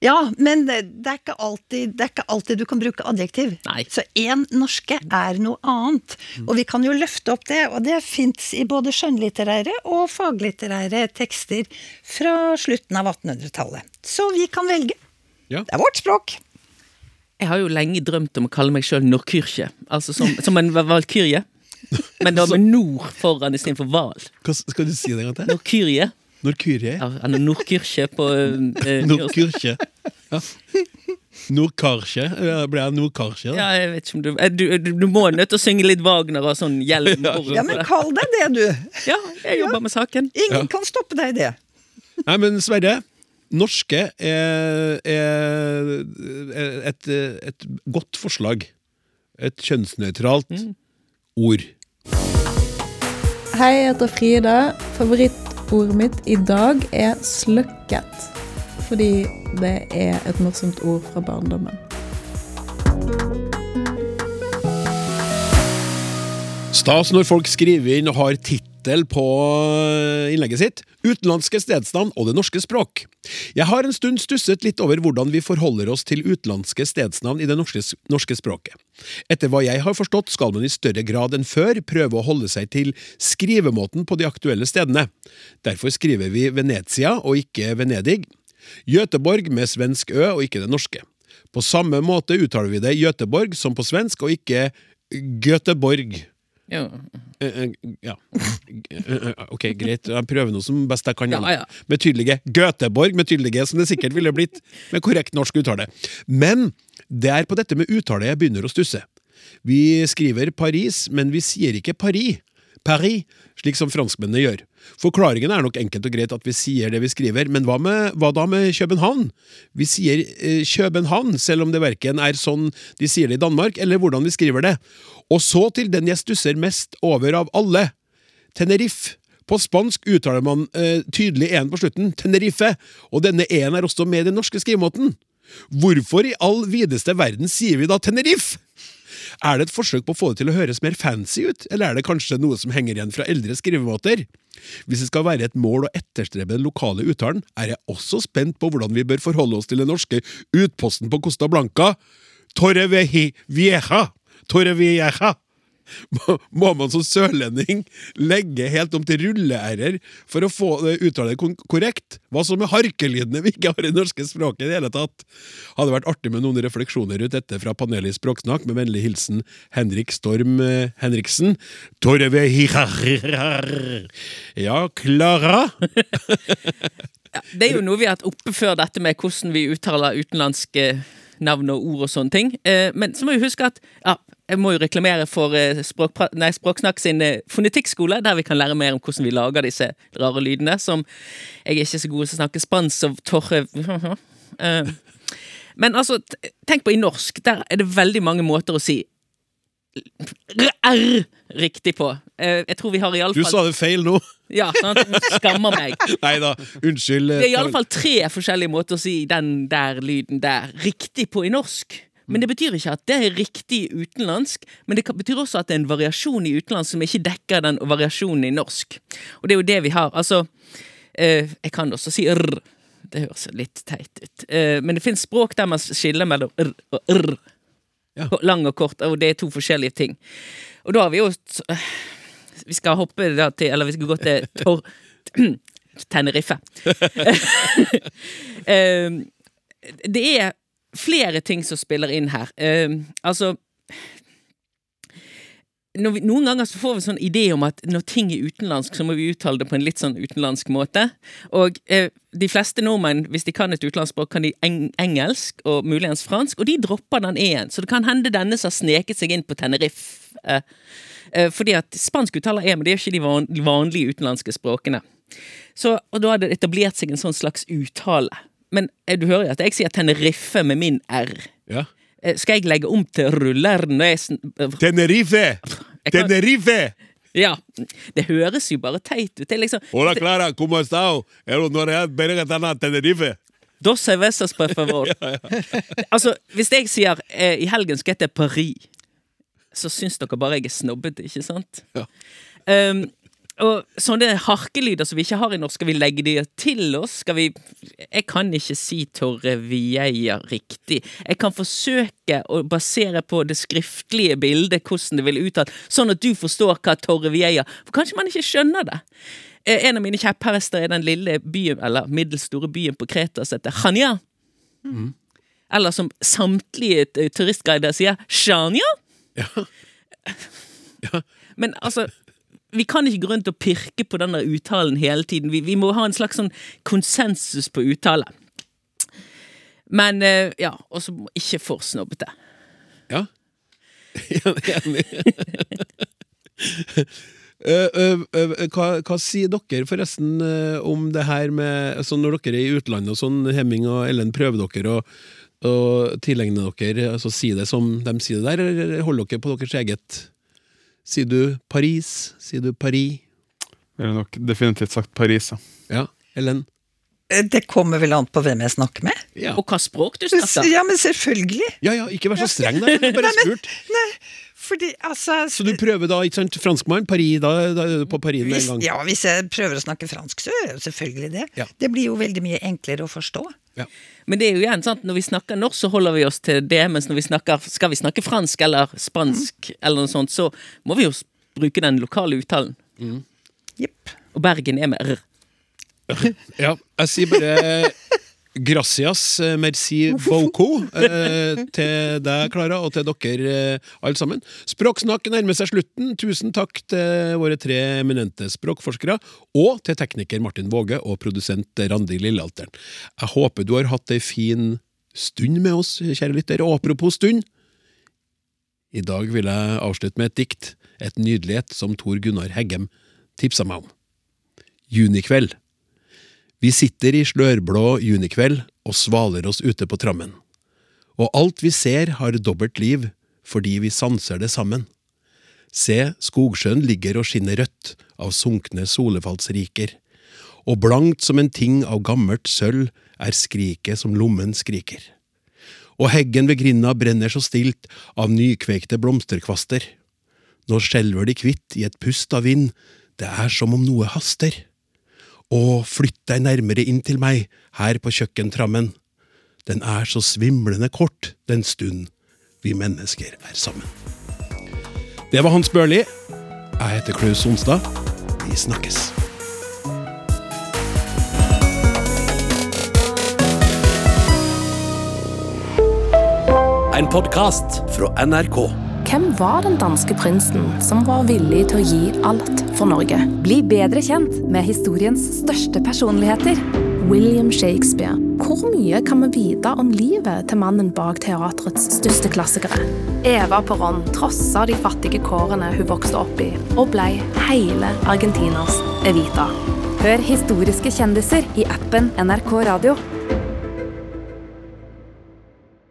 Ja, men det er, ikke alltid, det er ikke alltid du kan bruke adjektiv. Nei. Så én norske er noe annet. Og vi kan jo løfte opp det, og det fins i både skjønnlitterære og faglitterære tekster fra slutten av 1800-tallet. Så vi kan velge. Ja. Det er vårt språk. Jeg har jo lenge drømt om å kalle meg sjøl Norkyrkje, altså som, som en va- valkyrje. Men da med nord foran istedenfor hval. Hva skal du si det en gang til? Norkyrje. Nordkyrje? Ja, Nordkyrkje på eh. Nordkyrkje. Ja. Nordkarsje? Ja, Ble jeg Nordkarsje, da? Ja, jeg vet ikke om du eh, Du, du, du må nødt til å synge litt Wagner og sånn (laughs) hjelm. Ja, Ja, men kall deg det, du. ja, jeg jobber med saken. Ingen Ja. kan stoppe deg i det. Nei, men Sverre, norske er, er, et, et godt forslag. Et kjønnsnøytralt ord. Hei, jeg heter Frida. Favorittordet mitt i dag er sløkket. Fordi det er et morsomt ord fra barndommen. Stas når folk skriver inn og har tittel på eh, innlegget sitt. Utenlandske stedsnavn og det norske språk. Jeg har en stund stusset litt over hvordan vi forholder oss til utenlandske stedsnavn i det norske, norske språket. Etter hva jeg har forstått skal man i større grad enn før prøve å holde seg til skrivemåten på de aktuelle stedene. Derfor skriver vi Venezia og ikke Venedig. Göteborg med svensk ø og ikke det norske. På samme måte uttaler vi det Göteborg som på svensk og ikke Göteborg. Ja. Eh, eh, Ja. Eh, Ok, greit. Jeg prøver noe som best jeg kan. Ja, ja. Med tydelige Göteborg, med tydelige som det sikkert ville blitt med korrekt norsk uttale. Men det er på dette med uttale jeg begynner å stusse. Vi skriver Paris, men vi sier ikke Paris. Paris, slik som franskmennene gjør. Forklaringen er nok enkelt og greit at vi sier det vi skriver, men hva, med, hva da med København? Vi sier eh, København, selv om det verken er sånn de sier det i Danmark, eller hvordan vi skriver det. Og så til den jeg stusser mest over av alle. Tenerife. På spansk uttaler man eh, tydelig en på slutten, Tenerife, og denne en er også med i den norske skrivemåten. Hvorfor i all videste verden sier vi da Tenerife? Er det et forsøk på å få det til å høres mer fancy ut, eller er det kanskje noe som henger igjen fra eldre skrivemåter? Hvis det skal være et mål å etterstrebe den lokale uttalen, er jeg også spent på hvordan vi bør forholde oss til den norske utposten på Costa Blanca. Torrevieja. vieja! Torrevieja! Må- man som sørlending legge helt om til rulle-r-er for å få uttale det korrekt? Hva så med harkelydene vi ikke har i norske språket i det hele tatt? Hadde vært artig med noen refleksjoner rundt dette fra panelet i Språksnakk, med vennlig hilsen Henrik Storm eh, Henriksen. Torrevieja Ja, Klara? (laughs) Det er jo noe vi har hatt oppe før, dette med hvordan vi uttaler utenlandske navn og ord og sånne ting. Eh, Men så må vi huske at ja, jeg må jo reklamere for eh, nei, Språksnakk sin eh, fonetikkskole, der vi kan lære mer om hvordan vi lager disse rare lydene, som jeg er ikke så god til å snakke spansk og torre... (laughs) Eh, Men altså, tenk på i norsk, der er det veldig mange måter å si R riktig på. Jeg tror vi har Du sa det feil nå. Ja, sant? Skammer meg. (laughs) Nei da, unnskyld. Det er i alle fall tre forskjellige måter å si den der lyden der riktig på i norsk. Men det betyr ikke at det er riktig utenlandsk, men det betyr også at det er en variasjon i utenlandsk som ikke dekker den variasjonen i norsk. Og det er jo det vi har. Altså, eh, jeg kan også si rr. Det høres litt teit ut. Eh, men det finnes språk der man skiller mellom rr og rr. Ja. Lang og kort, og det er to forskjellige ting. Og da har vi jo eh, Vi skal hoppe til Eller vi skal gå til (laughs) Tor... (clears throat) Tenerife. (laughs) (laughs) Eh, det er flere ting som spiller inn her. Uh, altså vi, Noen ganger så får vi sånn idé om at når ting er utenlandsk, så må vi uttale det på en litt sånn utenlandsk måte. Og eh, de fleste nordmenn, hvis de kan et utenlandsspråk, kan de eng engelsk og muligens fransk, og de dropper den e-en. Så det kan hende denne som har sneket seg inn på Tenerife. Eh, eh, fordi at spansk uttaler e, men det er ikke de van vanlige utenlandske språkene. Så, og da har det etablert seg en sånn slags uttale. Men eh, du hører jo at jeg sier Tenerife med min r. Ja. Eh, Skal jeg legge om til rulleren øh, Tenerife! Tenerife! Ja. Det høres jo bare teit ut. Liksom Hola, Clara, ¿cómo estás? Er Tenerife? Dos cervezas por favor. (laughs) Altså, hvis jeg sier eh, i helgen skal jeg til Paris, så syns dere bare jeg er snobbete, ikke sant? Ja. Um, og sånne harkelyder som vi ikke har i norsk, skal vi legge de til oss? Skal vi Jeg kan ikke si Torre Vieja riktig. Jeg kan forsøke å basere på det skriftlige bildet hvordan det vil uttalt, sånn at du forstår hva Torre Vieja, For kanskje man ikke skjønner det. Eh, En av mine kjepphester er den lille byen, eller middels store byen på Kreta som heter Chania. Eller som samtlige turistguider sier, Shania. Ja. (laughs) Men altså vi kan ikke gå rundt og pirke på den uttalen hele tiden. Vi, vi må ha en slags sånn konsensus på uttale. Men eh, ja, og så ikke for snobbete. Ja. (laughs) Enig. (laughs) Eh, eh, eh, hva, hva sier dere forresten eh, om det her med altså Når dere er i utlandet og sånn, Hemming og Ellen, prøver dere å tilegne dere altså Si det som de sier det der, eller holder dere på deres eget? Sier du Paris? Sier du Paris? Ville nok definitivt sagt Paris, ja. Ja, Ellen? Eh, Det kommer vel an på hvem jeg snakker med. Ja, Og hva språk du snakker? Ja, men selvfølgelig. ja, ja ikke vær så streng der, Bare har bare spurt. Nei, fordi altså Så du prøver da, ikke sant, franskmann, Paris, da, da er du på Paris med hvis, en gang? ja, hvis jeg prøver å snakke fransk, så gjør jeg jo selvfølgelig det. Ja. Det blir jo veldig mye enklere å forstå. Ja. Men det er jo igjen sant, når vi snakker norsk, så holder vi oss til det, mens når vi snakker, skal vi snakke fransk eller spansk, eller noe sånt, så må vi jo bruke den lokale uttalen. Jepp. Og Bergen er med r. Ja, jeg sier bare gracias, eh, merci beaucoup eh, (laughs) til deg, Klara, og til dere eh, alle sammen. Språksnakk nærmer seg slutten. Tusen takk til våre tre eminente språkforskere, og til tekniker Martin Våge og produsent Randi Lillealteren. Jeg håper du har hatt ei fin stund med oss, kjære lytter. Og apropos stund, i dag vil jeg avslutte med et dikt, et nydelighet som Tor Gunnar Heggem tipsa meg om. Junikveld. Vi sitter i slørblå junikveld og svaler oss ute på trammen. Og alt vi ser har dobbelt liv, fordi vi sanser det sammen. Se, skogsjøen ligger og skinner rødt av sunkne solefallsriker, og blankt som en ting av gammelt sølv er skriket som lommen skriker. Og heggen ved grinda brenner så stilt av nykvekte blomsterkvaster. Nå skjelver de kvitt i et pust av vind, det er som om noe haster. Å, flytt deg nærmere inn til meg, her på kjøkkentrammen. Den er så svimlende kort, den stund vi mennesker er sammen. Det var Hans Børli. Jeg heter Klaus Sonstad. Vi snakkes. En podkast fra NRK. Hvem var den danske prinsen som var villig til å gi alt for Norge? Bli bedre kjent med historiens største personligheter. William Shakespeare. Hvor mye kan vi vite om livet til mannen bak teatrets største klassikere? Eva Perón trossa de fattige kårene hun vokste opp i, og ble hele Argentinas Evita. Hør historiske kjendiser i appen NRK Radio.